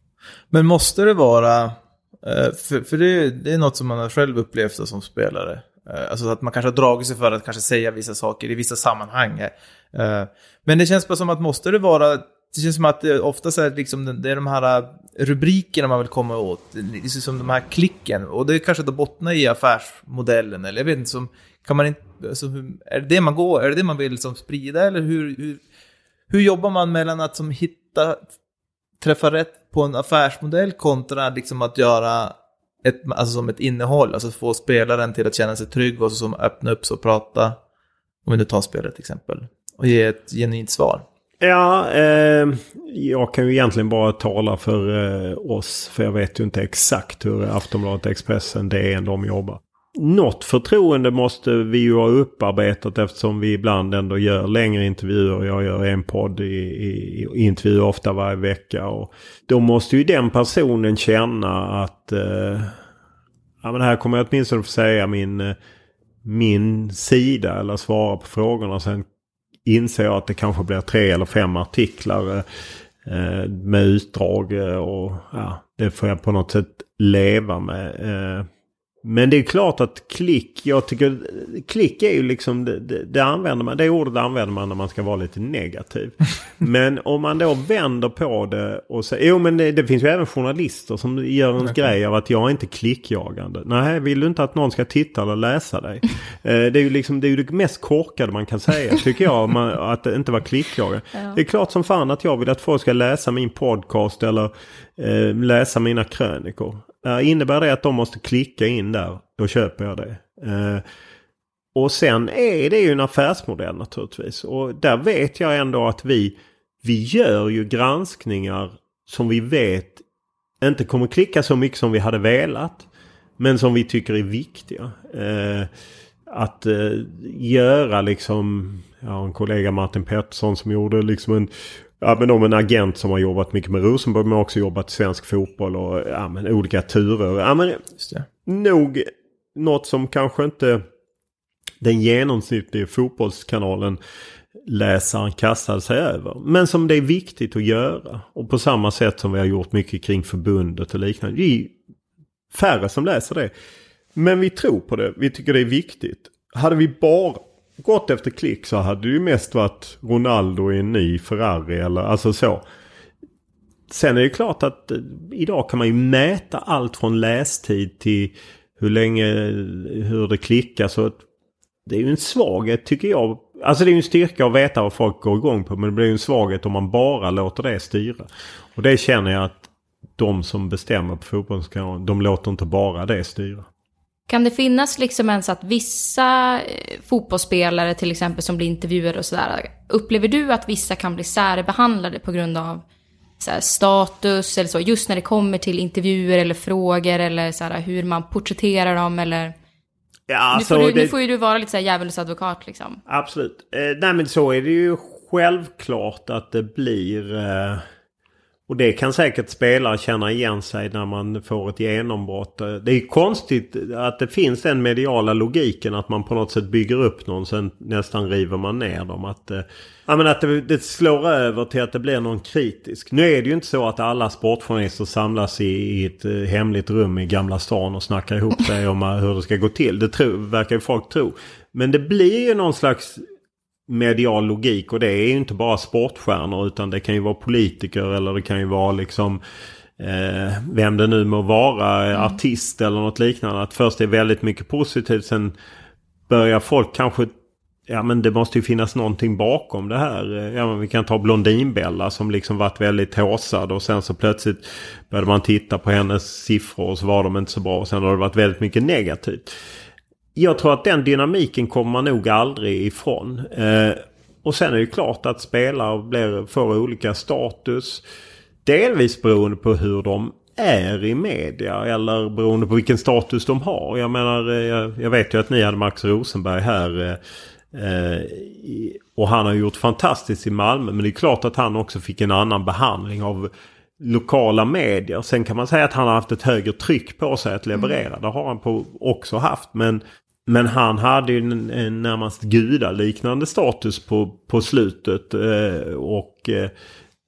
Men måste det vara, eh, för, för det, det är något som man har själv upplevt som spelare. Eh, alltså att man kanske har dragit sig för att kanske säga vissa saker i vissa sammanhang. Men det känns bara som att måste det vara, det känns som att det oftast är liksom, det är de här rubrikerna man vill komma åt, liksom som de här klicken. Och det är kanske då bottnar i affärsmodellen, eller jag vet inte, som, kan man inte, alltså, är det det man går, är det det man vill som sprida, eller hur, hur, hur jobbar man mellan att som hitta, träffa rätt på en affärsmodell kontra liksom att göra ett, alltså som ett innehåll, alltså få spelaren till att känna sig trygg och så som öppna upp sig och prata. Om vi nu tar spelet till exempel och ge ett genuint svar? Ja, eh, jag kan ju egentligen bara tala för eh, oss. För jag vet ju inte exakt hur Aftonbladet Expressen, DN, de jobbar. Något förtroende måste vi ju ha upparbetat eftersom vi ibland ändå gör längre intervjuer. Jag gör en podd i, i, i intervjuer ofta varje vecka. Och då måste ju den personen känna att eh, ja, men här kommer jag åtminstone få säga min, eh, min sida eller svara på frågorna. Sen inser jag att det kanske blir tre eller fem artiklar eh, eh med utdrag eh, och ja, det får jag på något sätt leva med. Eh, men det är klart att klick, jag tycker klick är ju liksom, det, det, det, använder man, det ordet använder man när man ska vara lite negativ. *laughs* men om man då vänder på det och säger, jo men det, det, finns ju även journalister som gör en okay. grej av att jag är inte klickjagande. Nej, vill du inte att någon ska titta eller läsa dig? eh, det är ju liksom, det är ju det mest korkade man kan säga tycker jag, man, att inte vara klickjagande. Ja. Det är klart som fan att jag vill att folk ska läsa min podcast eller eh, läsa mina krönikor. Uh, innebär det att de måste klicka in där, då köper jag det. Uh, och sen är det ju en affärsmodell naturligtvis. Och där vet jag ändå att vi, vi gör ju granskningar som vi vet inte kommer klicka så mycket som vi hade velat. Men som vi tycker är viktiga. Uh, att uh, göra liksom, jag har en kollega Martin Pettersson som gjorde liksom en Ja men om en agent som har jobbat mycket med Rosenborg men också jobbat svensk fotboll och ja, men olika turer. Ja men nog något som kanske inte den genomsnittliga fotbollskanalen läsaren kastade sig över. Men som det är viktigt att göra. Och på samma sätt som vi har gjort mycket kring förbundet och liknande. Det är färre som läser det. Men vi tror på det. Vi tycker det är viktigt. Hade vi bara gått efter klick så hade det ju mest varit Ronaldo i en ny Ferrari eller alltså så. Sen är det klart att eh, idag kan man ju mäta allt från lästid till hur länge, hur det klickar. Så det är ju en svaghet tycker jag. Alltså det är ju en styrka att veta vad folk går igång på. Men det blir ju en svaghet om man bara låter det styra. Och det känner jag att de som bestämmer på fotbollskanalen, de låter inte bara det styra. Kan det finnas liksom ens att vissa eh, fotbollsspelare till exempel som blir intervjuade och sådär, upplever du att vissa kan bli särbehandlade på grund av status eller så, just när det kommer till intervjuer eller frågor eller så här, hur man porträtterar dem eller? Ja, alltså, nu, får du, det... nu får ju du vara lite så här djävulens advokat liksom. Absolut. Eh, nej men så är det ju självklart att det blir... Eh och det kan säkert spelare känna igen sig när man får ett genombrott. Det är konstigt att det finns den mediala logiken att man på något sätt bygger upp någon sen nästan river man ner dem. Att, eh, ja, men att det, det slår över till att det blir någon kritisk. Nu är det ju inte så att alla sportjournalister samlas i, i ett eh, hemligt rum i Gamla stan och snackar ihop sig om eh, hur det ska gå till. Det tror, verkar ju folk tro. Men det blir ju någon slags medial logik och det är ju inte bara sportstjärnor utan det kan ju vara politiker eller det kan ju vara liksom eh, vem det nu må vara, mm. artist eller något liknande. Att först är väldigt mycket positivt sen börjar folk kanske Ja men det måste ju finnas någonting bakom det här. Ja, men vi kan ta Blondinbella som liksom varit väldigt håsad och sen så plötsligt började man titta på hennes siffror och så var de inte så bra. Och sen har det varit väldigt mycket negativt jag tror att den dynamiken kommer man nog aldrig ifrån. Eh, och sen är det klart att spelare blir, får olika status. Delvis beroende på hur de är i media eller beroende på vilken status de har. Jag menar, eh, jag, jag vet ju att ni hade Max Rosenberg här. Eh, eh och han har gjort fantastiskt i Malmö. Men det är klart att han också fick en annan behandling av lokala medier. Sen kan man säga att han har haft ett högre tryck på sig att leverera. Mm. Det har han på, också haft. Men men han hade ju en, en närmast gudaliknande status på, på slutet. Eh, och eh,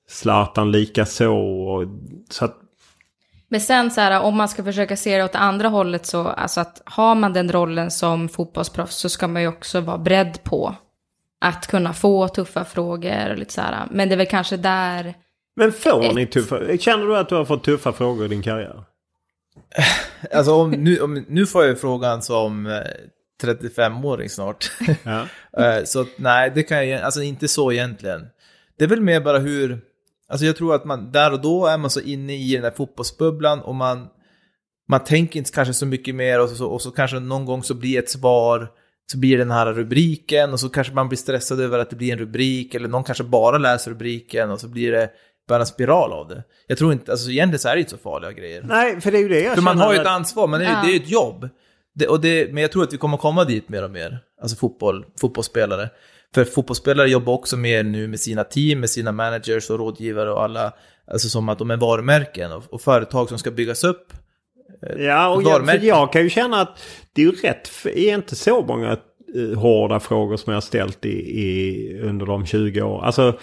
Zlatan lika så. så att... Men sen så här, om man ska försöka se det åt andra hållet så, alltså att har man den rollen som fotbollsproffs så ska man ju också vara beredd på att kunna få tuffa frågor och lite så här. Men det är väl kanske där... Men får ett... ni tuffa... Känner du att du har fått tuffa frågor i din karriär? *sighs* Alltså om, nu, om, nu får jag frågan som 35-åring eh, snart. *laughs* Ja. *laughs* Eh, så nej, det kan jag alltså inte så egentligen. Det är väl mer bara hur, alltså jag tror att man, där och då är man så inne i den där fotbollsbubblan och man, man tänker inte kanske så mycket mer och så, och så kanske någon gång så blir ett svar, så blir den här rubriken och så kanske man blir stressad över att det blir en rubrik eller någon kanske bara läser rubriken och så blir det bara spiral av det. Jag tror inte, alltså egentligen så är det inte så farliga grejer. Nej, för det är ju det jag För man har ju ett ansvar, men det är, ja. det är ju ett jobb. Det, och det, men jag tror att vi kommer komma dit mer och mer, alltså fotboll, fotbollsspelare. För fotbollsspelare jobbar också mer nu med sina team, med sina managers och rådgivare och alla, alltså som att de är varumärken och, och företag som ska byggas upp. Eh, ja, och jag, jag, kan ju känna att det är ju rätt, är inte så många eh, hårda frågor som jag har ställt i, i, under de 20 år. Alltså,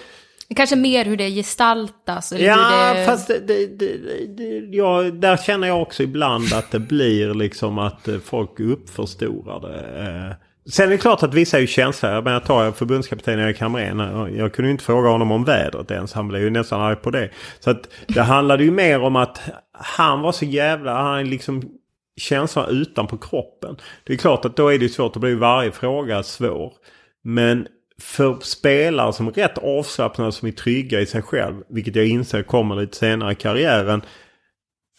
Kanske mer hur det gestaltas. Eller ja, det... fast det, det, det, det, ja, där känner jag också ibland att det blir liksom att eh, folk uppförstorar det. Eh. Sen är det klart att vissa är ju känsliga. Men jag tar förbundskapten Erik Hamrén. Jag kunde ju inte fråga honom om vädret ens. Han blev ju nästan arg på det. Så att det handlade ju mer om att han var så jävla... Han liksom känslan utanpå kroppen. Det är klart att då är det svårt. Då blir varje fråga svår. Men för spelare som är rätt avslappnade, som är trygga i sig själv, vilket jag inser kommer lite senare i karriären,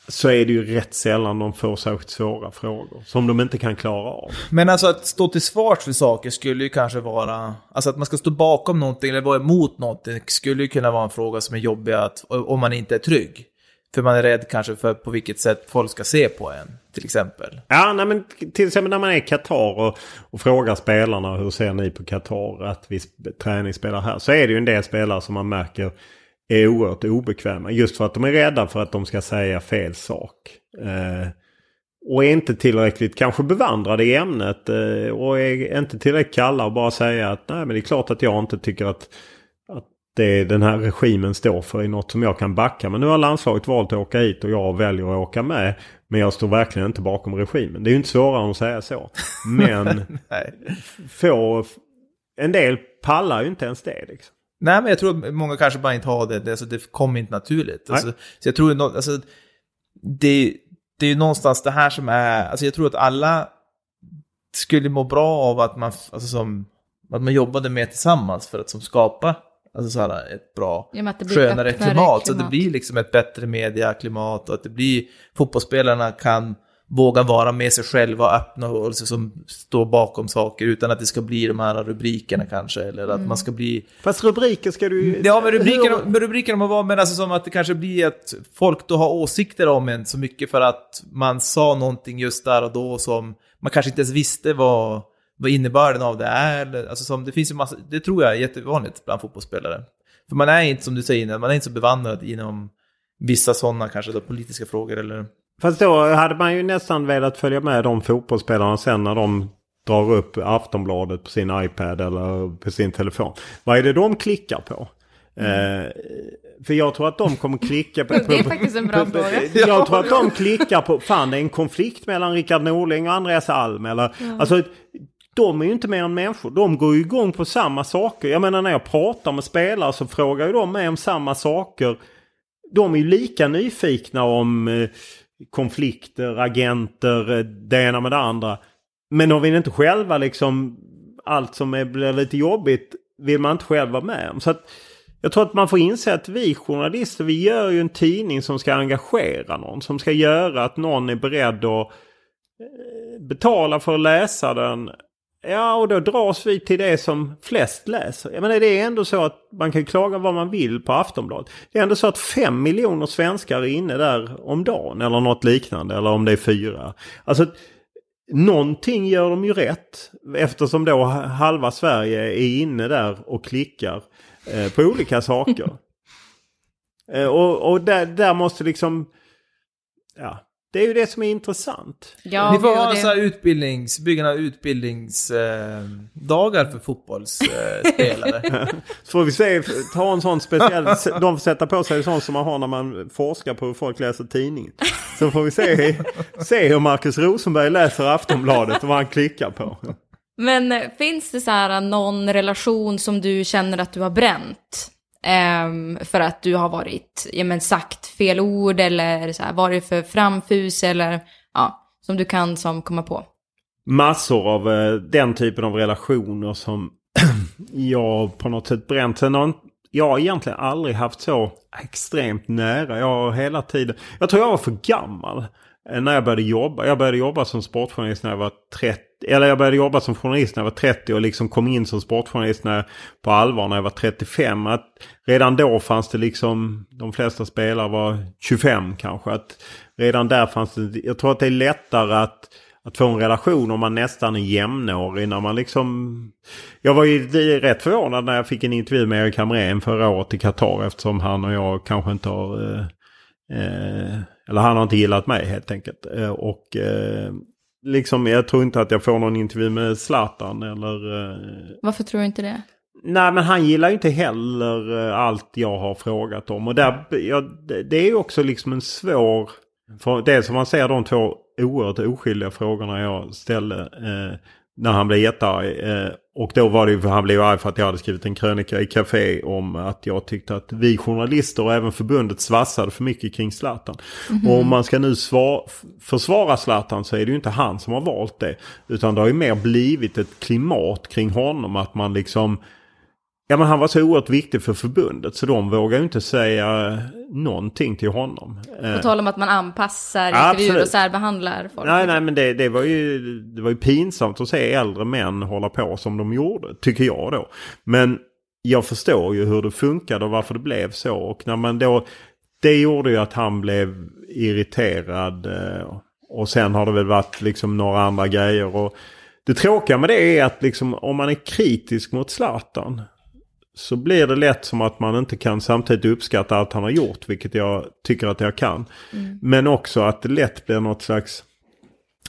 så är det ju rätt sällan de får särskilt svåra frågor som de inte kan klara av. Men alltså att stå till svars för saker skulle ju kanske vara... Alltså att man ska stå bakom någonting eller vara emot någonting skulle ju kunna vara en fråga som är jobbig att, om man inte är trygg. För man är rädd kanske för på vilket sätt folk ska se på en, till exempel. Ja, nej, men till exempel när man är i Qatar och, och frågar spelarna hur ser ni på Qatar att vi träningsspelar här. Så är det ju en del spelare som man märker är oerhört obekväma. Just för att de är rädda för att de ska säga fel sak. Eh, och är inte tillräckligt kanske bevandrade i ämnet. Eh, och är inte tillräckligt kalla och bara säga att nej men det är klart att jag inte tycker att, att det den här regimen står för är något som jag kan backa. Men nu har landslaget valt att åka hit och jag väljer att åka med. Men jag står verkligen inte bakom regimen. Det är ju inte svårare än att säga så. Men *laughs* få, en del pallar ju inte ens det. Liksom. Nej, men jag tror att många kanske bara inte har det. Det, alltså, det kommer inte naturligt. Alltså, så jag tror alltså, det, det är ju någonstans det här som är... Alltså jag tror att alla skulle må bra av att man, alltså, som, att man jobbade mer tillsammans för att som skapa alltså, så här, ett bra, ja, skönare klimat, klimat. Så det blir liksom ett bättre mediaklimat och att det blir... Fotbollsspelarna kan våga vara med sig själva och öppna och liksom stå bakom saker utan att det ska bli de här rubrikerna kanske. Eller att mm. man ska bli... Fast rubriker ska du ju... Ja, men rubrikerna, men rubrikerna må vara, men alltså som att det kanske blir att folk då har åsikter om en så mycket för att man sa någonting just där och då som man kanske inte ens visste vad, vad innebörden av det är. Alltså som, det finns ju massa, det tror jag är jättevanligt bland fotbollsspelare. För man är inte, som du säger, man är inte så bevandrad inom vissa sådana kanske då politiska frågor eller Fast då hade man ju nästan velat följa med de fotbollsspelarna sen när de drar upp Aftonbladet på sin iPad eller på sin telefon. Vad är det de klickar på? Mm. Eh, för jag tror att de kommer klicka på... *laughs* det är faktiskt en bra fråga. *laughs* Jag tror att de klickar på, fan det är en konflikt mellan Rickard Norling och Andreas Alm. Eller, ja. Alltså, de är ju inte mer än människor. De går ju igång på samma saker. Jag menar när jag pratar med spelare så frågar ju de mig om samma saker. De är ju lika nyfikna om eh, konflikter, agenter, eh, det ena med det andra. Men de vill inte själva liksom allt som är, blir lite jobbigt vill man inte själv vara med om. Så att, jag tror att man får inse att vi journalister, vi gör ju en tidning som ska engagera någon. Som ska göra att någon är beredd att eh, betala för att läsa den Ja, och då dras vi till det som flest läser. Jag menar, det är ändå så att man kan klaga vad man vill på Aftonbladet. Det är ändå så att fem miljoner svenskar är inne där om dagen eller något liknande. Eller om det är fyra. Alltså, någonting gör de ju rätt. Eftersom då halva Sverige är inne där och klickar eh, på olika saker. *laughs* eh, och och där, där måste liksom... Ja, det är ju det som är intressant. Ja, Ni får ha det... så här utbildnings, bygga utbildningsdagar eh, för fotbollsspelare. Eh, *laughs* så får vi se, ta en sån speciell, de får sätta på sig en sån som man har när man forskar på hur folk läser tidningen. Så får vi se, se hur Markus Rosenberg läser Aftonbladet och vad han klickar på. Men eh, finns det så här någon relation som du känner att du har bränt? Um, för att du har varit, ja men sagt fel ord eller så här, varit för framfus eller ja, som du kan som komma på. Massor av eh, den typen av relationer som *clears throat* jag på något sätt bränt. Sen har jag har egentligen aldrig haft så extremt nära. Jag har hela tiden, jag tror jag var för gammal eh, när jag började jobba. Jag började jobba som sportjournalist när jag var 30 eller jag började jobba som journalist när jag var 30 och liksom kom in som sportjournalist när, på allvar när jag var 35. Att redan då fanns det liksom, de flesta spelare var 25 kanske. Att redan där fanns det, jag tror att det är lättare att, att få en relation om man nästan är jämnårig. När man liksom, jag var ju rätt förvånad när jag fick en intervju med Erik Hamrén förra året i Qatar eftersom han och jag kanske inte har eh, eh, eller han har inte gillat mig helt enkelt. Eh, och eh, liksom, jag tror inte att jag får någon intervju med Zlatan eller... eh, Varför tror du inte det? Nej men han gillar ju inte heller eh, allt jag har frågat om. Och där, ja, det- det är ju också liksom en svår... För det som man ser de två oerhört oskyldiga frågorna jag ställde eh, när han blev jättearg. Eh, och då var det ju han blev arg för att jag hade skrivit en krönika i Café om att jag tyckte att vi journalister och även förbundet svassade för mycket kring Zlatan. Och om man ska nu svar, försvara Zlatan så är det ju inte han som har valt det. Utan det har ju mer blivit ett klimat kring honom att man liksom Ja men han var så oerhört viktig för förbundet så de vågar ju inte säga någonting till honom. Eh, På tal om att man anpassar Ja, intervjuer absolut. och särbehandlar folk. Nej, nej men det, det, var ju, det var ju pinsamt att se äldre män hålla på som de gjorde, tycker jag då. Men jag förstår ju hur det funkade och varför det blev så. Och när man då, det gjorde ju att han blev irriterad. eh, Och sen har det väl varit liksom några andra grejer. Och det tråkiga med det är att liksom om man är kritisk mot Zlatan så blir det lätt som att man inte kan samtidigt uppskatta allt han har gjort, vilket jag tycker att jag kan. Men också att det lätt blir något slags...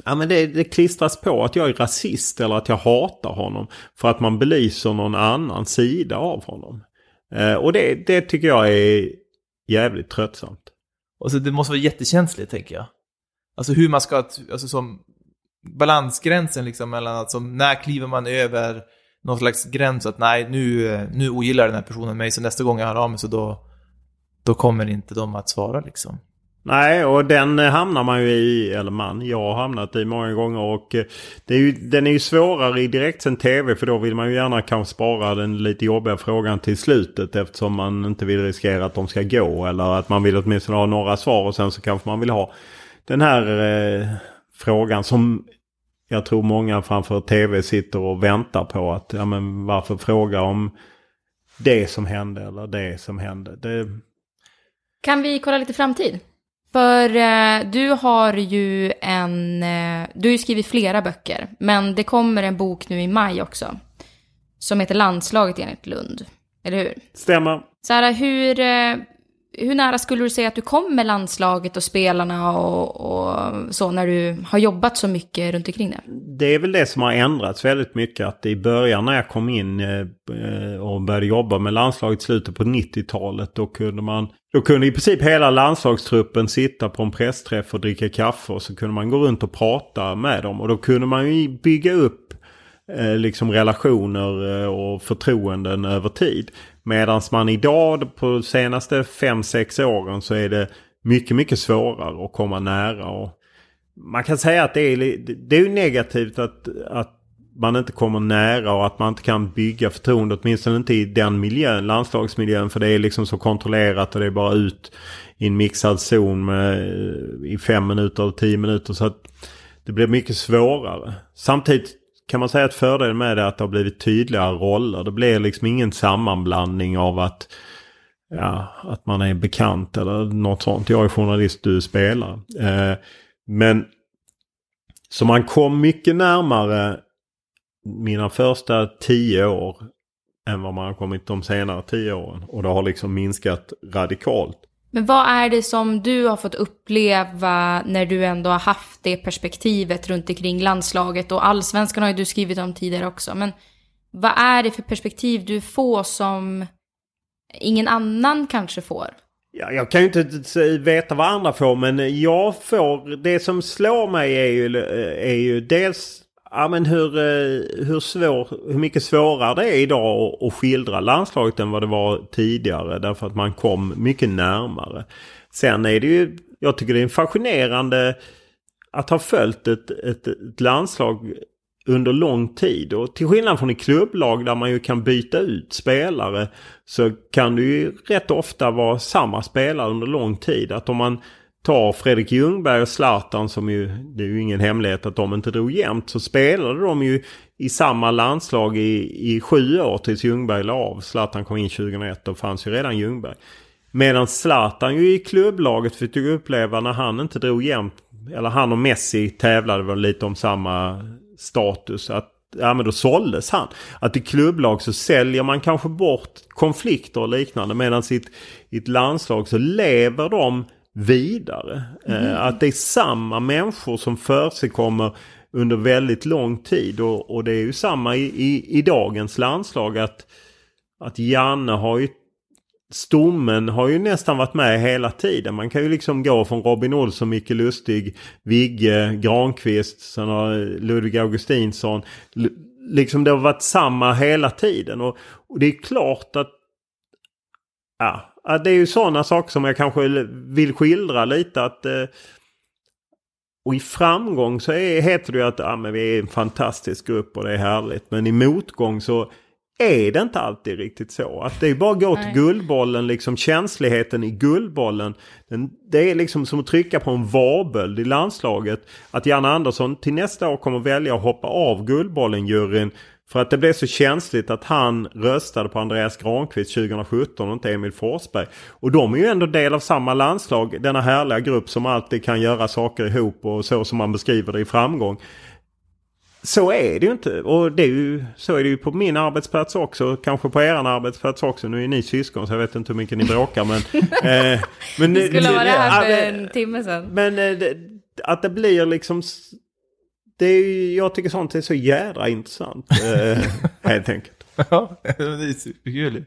Ja men det, det klistras på att jag är rasist eller att jag hatar honom. För att man belyser någon annan sida av honom. Eh, och det, det tycker jag är jävligt tröttsamt. Och så det måste vara jättekänsligt, tänker jag. Alltså hur man ska, alltså som balansgränsen liksom mellan att som, när kliver man över någon slags gräns att nej, nu, nu ogillar den här personen mig, så nästa gång jag hör av mig så då, då kommer inte de att svara liksom. Nej, och den hamnar man ju i, eller man, jag har hamnat i många gånger. Och eh, det är ju, den är ju svårare i direktsänd tv för då vill man ju gärna kanske spara den lite jobbiga frågan till slutet eftersom man inte vill riskera att de ska gå. Eller att man vill åtminstone ha några svar och sen så kanske man vill ha den här eh, frågan som jag tror många framför tv sitter och väntar på. att ja, men Varför fråga om det som hände eller det som hände. Det, Kan vi kolla lite framtid? För eh, du har ju en, eh, du har ju skrivit flera böcker, men det kommer en bok nu i maj också. Som heter Landslaget enligt Lund. Eller hur? stämmer. Så här, hur, eh, hur nära skulle du säga att du kom med landslaget och spelarna och, och så när du har jobbat så mycket runt omkring det? Det är väl det som har ändrats väldigt mycket. Att i början när jag kom in eh, eh, och började jobba med landslaget i slutet på 90-talet. Då kunde man då kunde i princip hela landslagstruppen sitta på en pressträff och dricka kaffe. Och så kunde man gå runt och prata med dem. Och då kunde man ju bygga upp eh, liksom relationer och förtroenden över tid. Medan man idag på de senaste 5-6 åren så är det mycket, mycket svårare att komma nära. Och man kan säga att det är, det är ju negativt att, att man inte kommer nära och att man inte kan bygga förtroende. Åtminstone inte i den miljön, landslagsmiljön. För det är liksom så kontrollerat och det är bara ut i en mixad zon med, eh, i fem minuter eller tio minuter. Så att det blir mycket svårare. Samtidigt kan man säga att fördelen med det är att det har blivit tydligare roller. Det blir liksom ingen sammanblandning av att ja, att man är bekant eller något sånt. Jag är journalist, du är spelare. Eh, men så man kom mycket närmare mina första tio år än vad man har kommit de senare tio åren. Och det har liksom minskat radikalt. Men vad är det som du har fått uppleva när du ändå har haft det perspektivet runt omkring landslaget och allsvenskan har ju du skrivit om tidigare också. Men vad är det för perspektiv du får som ingen annan kanske får? Ja, jag kan ju inte veta vad andra får men jag får, det som slår mig är ju, eh, är ju dels ja, men hur, eh, hur, svår, hur mycket svårare det är idag att, att skildra landslaget än vad det var tidigare. Därför att man kom mycket närmare. Sen är det ju, jag tycker det är fascinerande att ha följt ett, ett, ett landslag under lång tid. Och till skillnad från i klubblag där man ju kan byta ut spelare så kan det ju rätt ofta vara samma spelare under lång tid. Att om man tar Fredrik Ljungberg och Zlatan som ju, det är ju ingen hemlighet att de inte drog jämnt, så spelade de ju i samma landslag i, i sju år tills Ljungberg la av. Zlatan kom in 2001 då fanns ju redan Ljungberg. Medan Zlatan ju i klubblaget fick uppleva när han inte drog jämnt, eller han och Messi tävlade väl lite om samma status. Att ja men då såldes han. Att i klubblag så säljer man kanske bort konflikter och liknande. Medan i ett, i ett landslag så lever de vidare. Eh, att det är samma människor som försigkommer under väldigt lång tid. Och, och det är ju samma i, i, i dagens landslag att, att Janne har ju Stommen har ju nästan varit med hela tiden. Man kan ju liksom gå från Robin Olsson, Micke Lustig, Vigge, Granqvist, sen har Ludvig Augustinsson. Liksom det har varit samma hela tiden. Och, och det är klart att Ja, det är ju sådana saker som jag kanske vill skildra lite. att eh, och i framgång så är, heter det ju att ja, men vi är en fantastisk grupp och det är härligt. Men i motgång så är det inte alltid riktigt så. Att det är bara att gå till guldbollen, liksom känsligheten i guldbollen. Den, det är liksom som att trycka på en varböld i landslaget. Att Janne Andersson till nästa år kommer välja att hoppa av guldbollen-juryn för att det blev så känsligt att han röstade på Andreas Granqvist 2017 och inte Emil Forsberg. Och de är ju ändå del av samma landslag. Denna härliga grupp som alltid kan göra saker ihop och så som man beskriver det i framgång. Så är det ju inte. Och det är ju, så är det ju på min arbetsplats också. Kanske på er arbetsplats också. Nu är ni syskon så jag vet inte hur mycket ni bråkar. Men, *laughs* eh, men, det skulle vara det här för en timme sedan. Men eh, att det blir liksom det är, jag tycker sånt är så jädra intressant. Eh, *laughs* helt enkelt. Ja, det är superkul.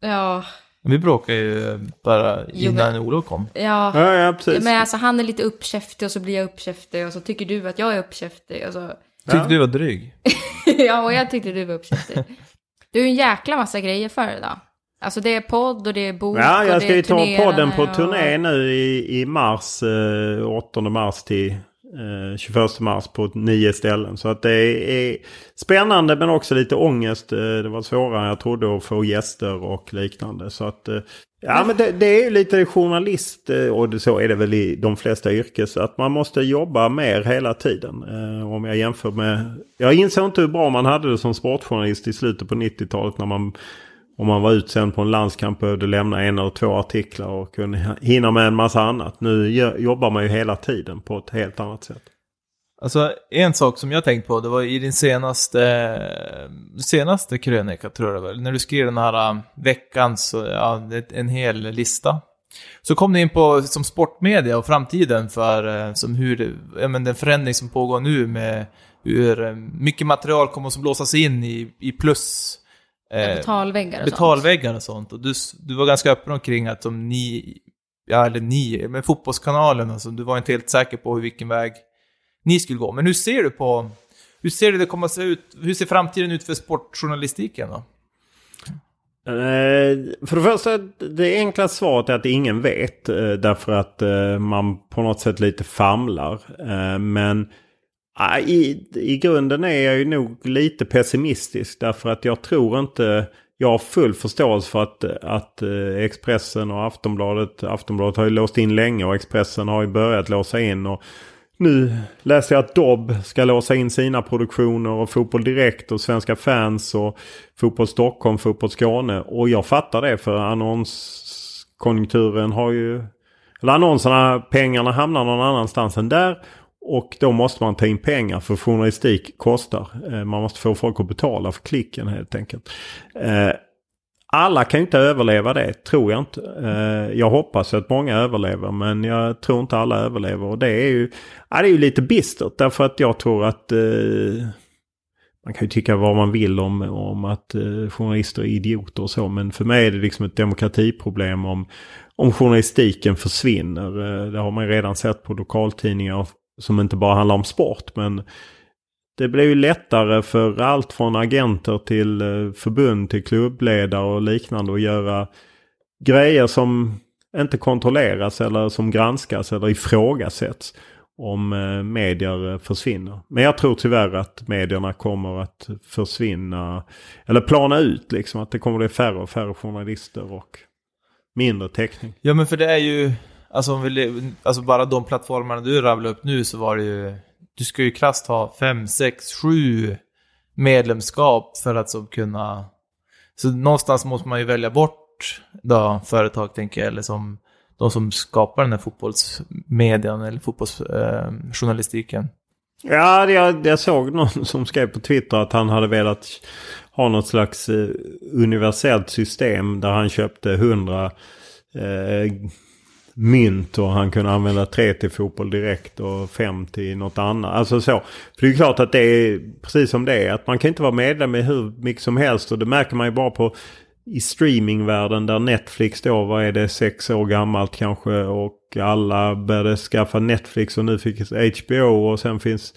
Ja. Vi bråkar ju bara innan jo, Olof kom. Ja, ja, ja precis. men alltså han är lite uppkäftig och så blir jag uppkäftig och så tycker du att jag är uppkäftig. Och så... Tyckte ja. du var dryg? *laughs* ja, och jag tyckte du var uppkäftig. Du är en jäkla massa grejer för det då. Alltså det är podd och det är bok Ja, jag ska ju ta podden på turné nu i, i mars, eh, 8 mars till Eh, 21 mars på nio ställen. Så att det är spännande men också lite ångest. Eh, det var svårare än jag trodde att få gäster och liknande. Så att, eh, ja men det, det är lite journalist och så är det väl i de flesta yrkes. Att man måste jobba mer hela tiden. Om jag jämför med... Jag insåg inte hur bra man hade det som sportjournalist i slutet på 90-talet när man om man var utsänd på en landskamp behövde lämna en eller två artiklar och kunde hinna med en massa annat. Nu jobbar man ju hela tiden på ett helt annat sätt. Alltså en sak som jag tänkt på, det var i din senaste, senaste krönika tror jag det var, när du skrev den här äh, veckans, ja, en hel lista. Så kom du in på som sportmedia och framtiden för äh, som hur, ja, men den förändring som pågår nu med hur äh, mycket material kommer att blåsas in i, i plus Eh, betalväggar och betalväggar och sånt. Och du, du var ganska öppen omkring att som ni, ja eller ni, men fotbollskanalen, alltså, du var inte helt säker på vilken väg ni skulle gå. Men hur ser du på, hur ser det komma se ut, hur ser framtiden ut för sportjournalistiken då? Eh, för det första, det enkla svaret är att ingen vet. Eh, därför att man på något sätt lite famlar. Men i, I grunden är jag ju nog lite pessimistisk därför att jag tror inte... Jag har full förståelse för att, att eh, Expressen och Aftonbladet... Aftonbladet har ju låst in länge och Expressen har ju börjat låsa in. Och nu läser jag att Dobb ska låsa in sina produktioner och Fotboll Direkt och Svenska fans och Fotboll Stockholm, Fotboll Skåne. Och jag fattar det för annonskonjunkturen har ju... Eller annonserna, pengarna hamnar någon annanstans än där. Och då måste man ta in pengar för journalistik kostar. Eh, man måste få folk att betala för klicken helt enkelt. Eh, alla kan ju inte överleva det, tror jag inte. Eh, jag hoppas att många överlever men jag tror inte alla överlever. Och det är ju, ja, det är ju lite bistert därför att jag tror att man kan ju tycka vad man vill om, om att journalister är idioter och så. Men för mig är det liksom ett demokratiproblem om, om journalistiken försvinner. Det har man ju redan sett på lokaltidningar som inte bara handlar om sport. Men det blir ju lättare för allt från agenter till eh, förbund till klubbledare och liknande att göra grejer som inte kontrolleras eller som granskas eller ifrågasätts om eh, medier försvinner. Men jag tror tyvärr att medierna kommer att försvinna eller plana ut liksom. Att det kommer bli färre och färre journalister och mindre täckning. Ja men för det är ju Alltså, om vi, alltså bara de plattformarna du rabblade upp nu så var det ju... Du ska ju krasst ha fem, sex, sju medlemskap för att så kunna... Så någonstans måste man ju välja bort då, företag, tänker jag, eller som de som skapar den här fotbollsmedian eller fotbollsjournalistiken. Eh, ja, jag, jag såg någon som skrev på Twitter att han hade velat ha något slags eh, universellt system där han köpte hundra eh, mynt och han kunde använda tre till fotboll direkt och fem till något annat. Alltså så. För det är klart att det är precis som det är. Att man kan inte vara medlem i hur mycket som helst och det märker man ju bara på i streamingvärlden där Netflix då, vad är det, sex år gammalt kanske och alla började skaffa Netflix och nu fick HBO och sen finns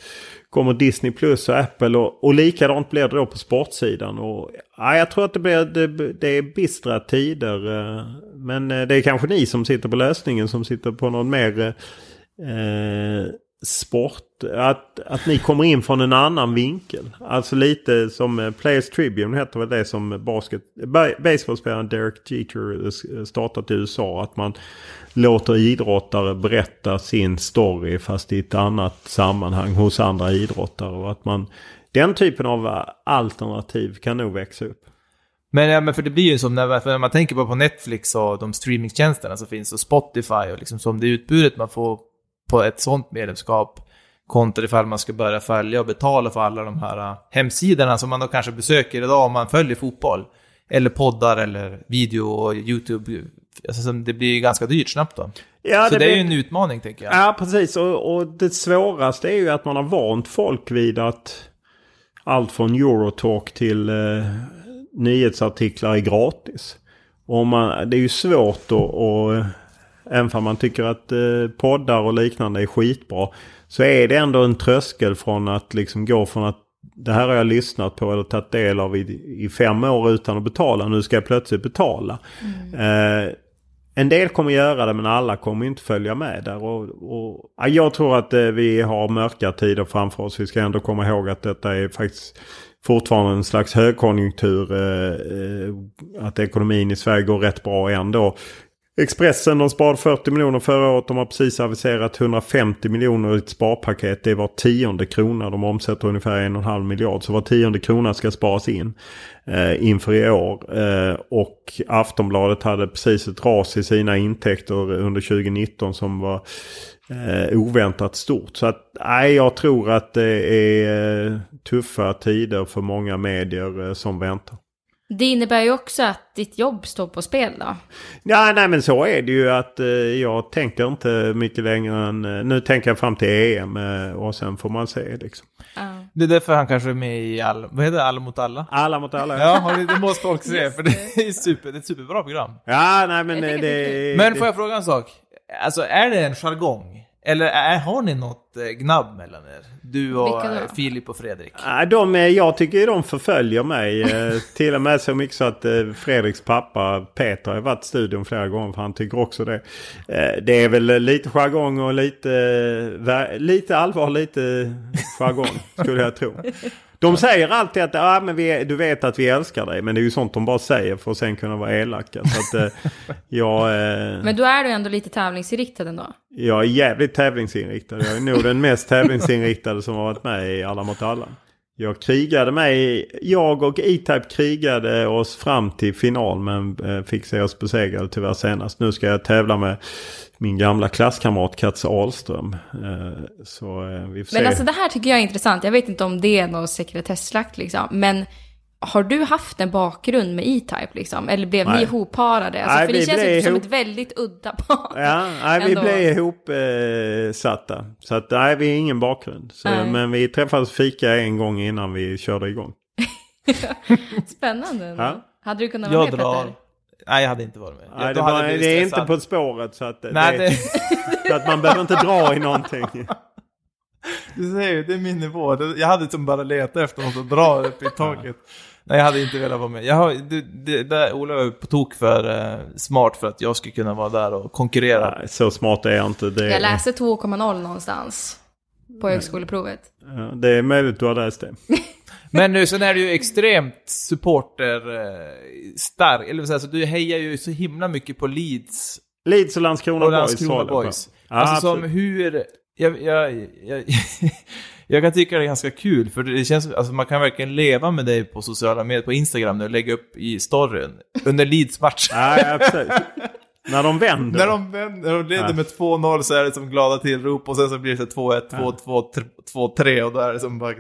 kommer Disney Plus och Apple och, och likadant blir det då på sportsidan. Och, ja, jag tror att det, blir, det, det är bistra tider. Eh, men eh, det är kanske ni som sitter på lösningen som sitter på någon mer eh, sport. Att, att ni kommer in från en annan vinkel. Alltså lite som eh, Players Tribune heter väl det som basket, baseballspelaren Derek Jeter startat i USA. Att man låter idrottare berätta sin story fast i ett annat sammanhang hos andra idrottare. Och att man, den typen av alternativ kan nog växa upp. Men, ja, men för det blir ju som när, för när man tänker på, på Netflix och de streamingtjänsterna som finns och Spotify och liksom som det utbudet man får på ett sånt medlemskap kontra ifall man ska börja följa och betala för alla de här äh, hemsidorna som man då kanske besöker idag om man följer fotboll. Eller poddar eller video och YouTube. Alltså, det blir ju ganska dyrt snabbt då. Ja, Så det, är blir- ju en utmaning tänker jag. Ja, precis. Och, och det svåraste är ju att man har vant folk vid att allt från Eurotalk till eh, nyhetsartiklar är gratis. Och man, det är ju svårt att, och, även om man tycker att eh, poddar och liknande är skitbra, så är det ändå en tröskel från att liksom gå från att det här har jag lyssnat på eller tagit del av i, i fem år utan att betala. Nu ska jag plötsligt betala. Eh, en del kommer göra det men alla kommer inte följa med där. Och, och, ja, jag tror att eh, vi har mörka tider framför oss. Vi ska ändå komma ihåg att detta är faktiskt fortfarande en slags högkonjunktur. Eh, eh, att ekonomin i Sverige går rätt bra ändå. Expressen de sparade 40 miljoner förra året. De har precis aviserat 150 miljoner i ett sparpaket. Det är var tionde krona. De omsätter ungefär en och en halv miljard. Så var tionde krona ska sparas in eh, inför i år. Eh, och Aftonbladet hade precis ett ras i sina intäkter under 2019 som var eh, oväntat stort. Så att nej, jag tror att det är eh, tuffa tider för många medier eh, som väntar. Det innebär ju också att ditt jobb står på spel då. Ja, nej men så är det ju att eh, jag tänker inte mycket längre än... Eh, nu tänker jag fram till EM eh, och sen får man se liksom. Ja. Det är därför han kanske är med i all, vad heter det, Alla mot alla? Alla mot alla. Ja, ni- det måste folk se, för det är, super, det är ett superbra program. Ja, nej men tycker det... Men det- får jag fråga en sak? Alltså, är det en jargong? Eller är, har ni något eh, gnabb mellan er? Du och Filip och Fredrik? Nej, de, är- jag tycker de förföljer mig. eh, *laughs* till och med så mycket så att eh, Fredriks pappa Peter har varit i studion flera gånger för han tycker också det. Det är väl lite jargong och lite, lite allvar, lite jargong *laughs* skulle jag tro. De säger alltid att ah, men vi, du vet att vi älskar dig. Men det är ju sånt de bara säger för att sen kunna vara elaka. Så att, eh, jag, eh, Men då är du ändå lite tävlingsinriktad ändå. jag är jävligt tävlingsinriktad. Jag är nog den mest tävlingsinriktade som har varit med i Alla mot alla. Jag krigade mig, jag och E-Type krigade oss fram till final men eh, fick se oss besegrade tyvärr senast. Nu ska jag tävla med min gamla klasskamrat Katz Ahlström. Eh, Så eh, vi får Men se. alltså det här tycker jag är intressant. Jag vet inte om det är något sekretesslagt liksom. Men har du haft en bakgrund med E-Type liksom? Eller blev ni Nej. ihopparade? Alltså, Nej, för vi det känns blev ju som ett väldigt udda par. Ja, nej, vi blev ihopsatta. Eh, så att nej, vi har ingen bakgrund. Så, men vi träffades och fika en gång innan vi körde igång. *laughs* Spännande. Ja. Hade du kunnat vara Jag med drar... Petter? Nej, jag hade inte varit med. Nej, det, var, det är inte på spåret så att Nej, det, det, så att man behöver inte dra i någonting. *laughs* du ser ju, det är min nivå. Jag hade som bara letat efter något att dra upp i taket. Nej, jag hade inte velat vara med. Jag har, det, det, där Ola var på tok för eh, smart för att jag skulle kunna vara där och konkurrera. Nej, så smart är jag inte. Det, Jag läste 2,0 någonstans. På högskoleprovet. Ja, det är möjligt du har läst det. *laughs* Men nu sen är du ju extremt supporter eh, stark. Eller så, här, så du hejar ju så himla mycket på Leeds Leeds och Landskrona, och Boys. Landskrona på. Boys. Ja, alltså som absolut. hur... Jag, jag, jag, *laughs* jag kan tycka det är ganska kul, för det känns alltså man kan verkligen leva med dig på sociala medier, på Instagram nu och lägga upp i storyn under Leeds-match. Nej, absolut. När de vänder. När de, vänder- när de leder Ja. med 2-0 så är det som glada tillrop och sen så blir det så 2-1, 2-2, 2-3 och då är det som bara...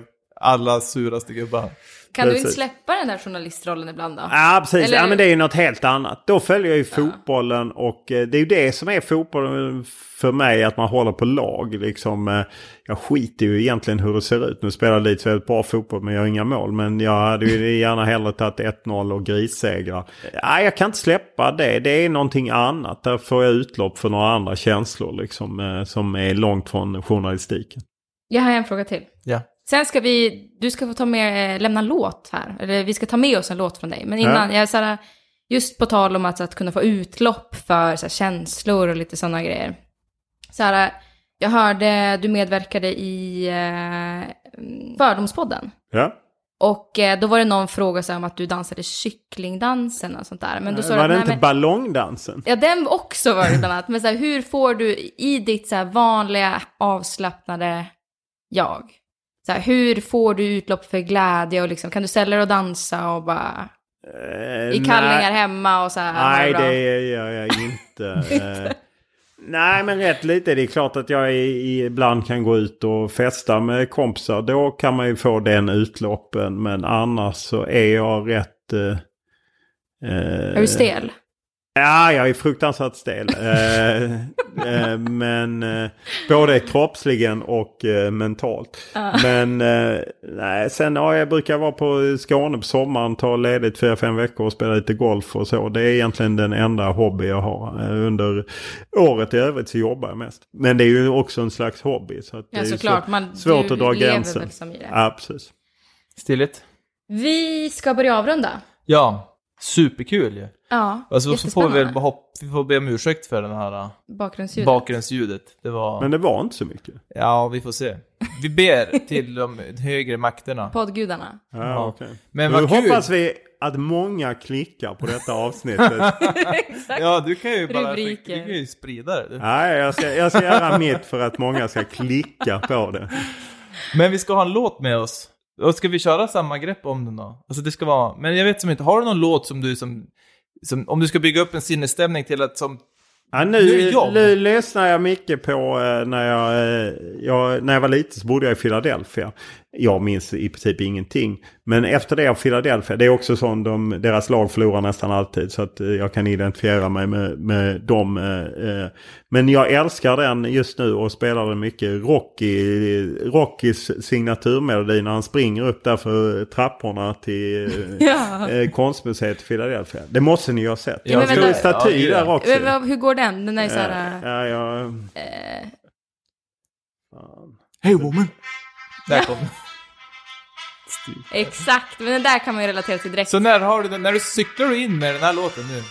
Alla suraste gubbar. Kan du inte Precis. släppa den där journalistrollen ibland då? Ja, precis. Eller- Ja, men det är ju något helt annat. Då följer jag ju fotbollen och eh, det är ju det som är fotbollen för mig, att man håller på lag. Liksom, eh, jag skiter ju egentligen hur det ser ut. Nu spelar Leeds väldigt bra fotboll men jag har inga mål. Men jag hade ju *laughs* gärna hellre tagit 1-0 och grissegrar. Ja, jag kan inte släppa det. Det är någonting annat. Där får jag utlopp för några andra känslor liksom, eh, som är långt från journalistiken. Jag har en fråga till. Ja. Sen ska vi, du ska få ta med, eh, lämna en låt här. Eller vi ska ta med oss en låt från dig. Men innan, jag är så här, just på tal om att, att kunna få utlopp för så här, känslor och lite sådana grejer. Så här, jag hörde du medverkade i eh, Fördomspodden. Ja. Och eh, då var det någon fråga så här, om att du dansade kycklingdansen och sånt där. Men då sa Var det nej, inte men- ballongdansen? Ja, den också var det bland annat. Men så här, hur får du i ditt så här vanliga avslappnade jag? Så här, hur får du utlopp för glädje och liksom, kan du ställa dig och dansa och bara Eh, i kallingar hemma och så här? Nej, det gör jag *laughs* inte. Eh, Nej, men rätt lite. Det är klart att jag ibland kan gå ut och festa med kompisar. Då kan man ju få den utloppen. Men annars så är jag rätt... eh, Är du stel? Ja, jag är fruktansvärt stel. Eh, *laughs* eh, men eh, både kroppsligen och eh, mentalt. Men eh, nej, sen ja, jag brukar vara på Skåne på sommaren, ta ledigt fyra, fem veckor och spela lite golf och så. Det är egentligen den enda hobby jag har. Eh, under året i övrigt så jobbar jag mest. Men det är ju också en slags hobby. Så att det Ja, såklart. så, Man, svårt du att dra gränsen. väl som i det. Ja, precis. Stiligt? Vi ska börja avrunda. Ja, superkul ju. Ja, Alltså, så får vi väl hopp, vi får be om ursäkt för den här uh, Bakgrundsljudet. bakgrundsljudet. Det var... Men det var inte så mycket. Ja, vi får se. Vi ber till de högre makterna. Poddgudarna. Ja, Ja. okej. Men nu vad kul! hoppas vi att många klickar på detta avsnittet. *laughs* Exakt. Ja, du kan ju bara du kan ju sprida det. Nej, jag ska, jag ska göra mitt för att många ska klicka på det. Men vi ska ha en låt med oss. Och ska vi köra samma grepp om den då? Alltså det ska vara... Men jag vet som inte, har du någon låt som du som... som om du ska bygga upp en sinnesstämning till att som... Ja, Nu nu lyssnar jag mycket på eh, när jag, eh, jag, när jag var liten så bodde jag i Philadelphia. Jag minns i princip ingenting. Men efter det av Philadelphia, det är också så de, deras lag förlorar nästan alltid. Så att eh, jag kan identifiera mig med, med dem. eh, eh. Men jag älskar den just nu och spelar den mycket. Rocky, Rockys signaturmelodi när han springer upp där för trapporna till *laughs* Ja. konstmuseet i Philadelphia. Det måste ni ju ha sett. Ja, Jag stod en staty Ja, där också. Men Hur går den? Den är så Ja, här... ja, eh, fan. Hey woman! Där kom den. exakt, men den där kan man ju relatera till direkt. Så när har du den, när du cyklar du in med den här låten nu?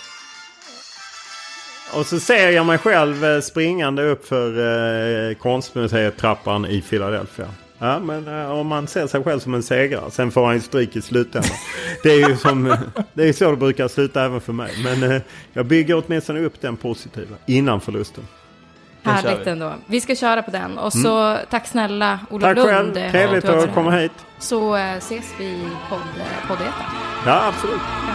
Och så ser jag mig själv eh, springande upp för eh, konstmuseet-trappan i Philadelphia. Ja, men eh, om man ser sig själv som en segrare. Sen får han ju stryk i slutändan. *laughs* Det är ju som, det är så det brukar sluta även för mig. Men eh, jag bygger åtminstone upp den positiva innan förlusten. Härligt vi. ändå. Vi ska köra på den. Och så tack snälla Tack Lund. själv. eh, Trevligt att komma hit. Så eh, ses vi i podd, poddeten. Ja, absolut. Ja.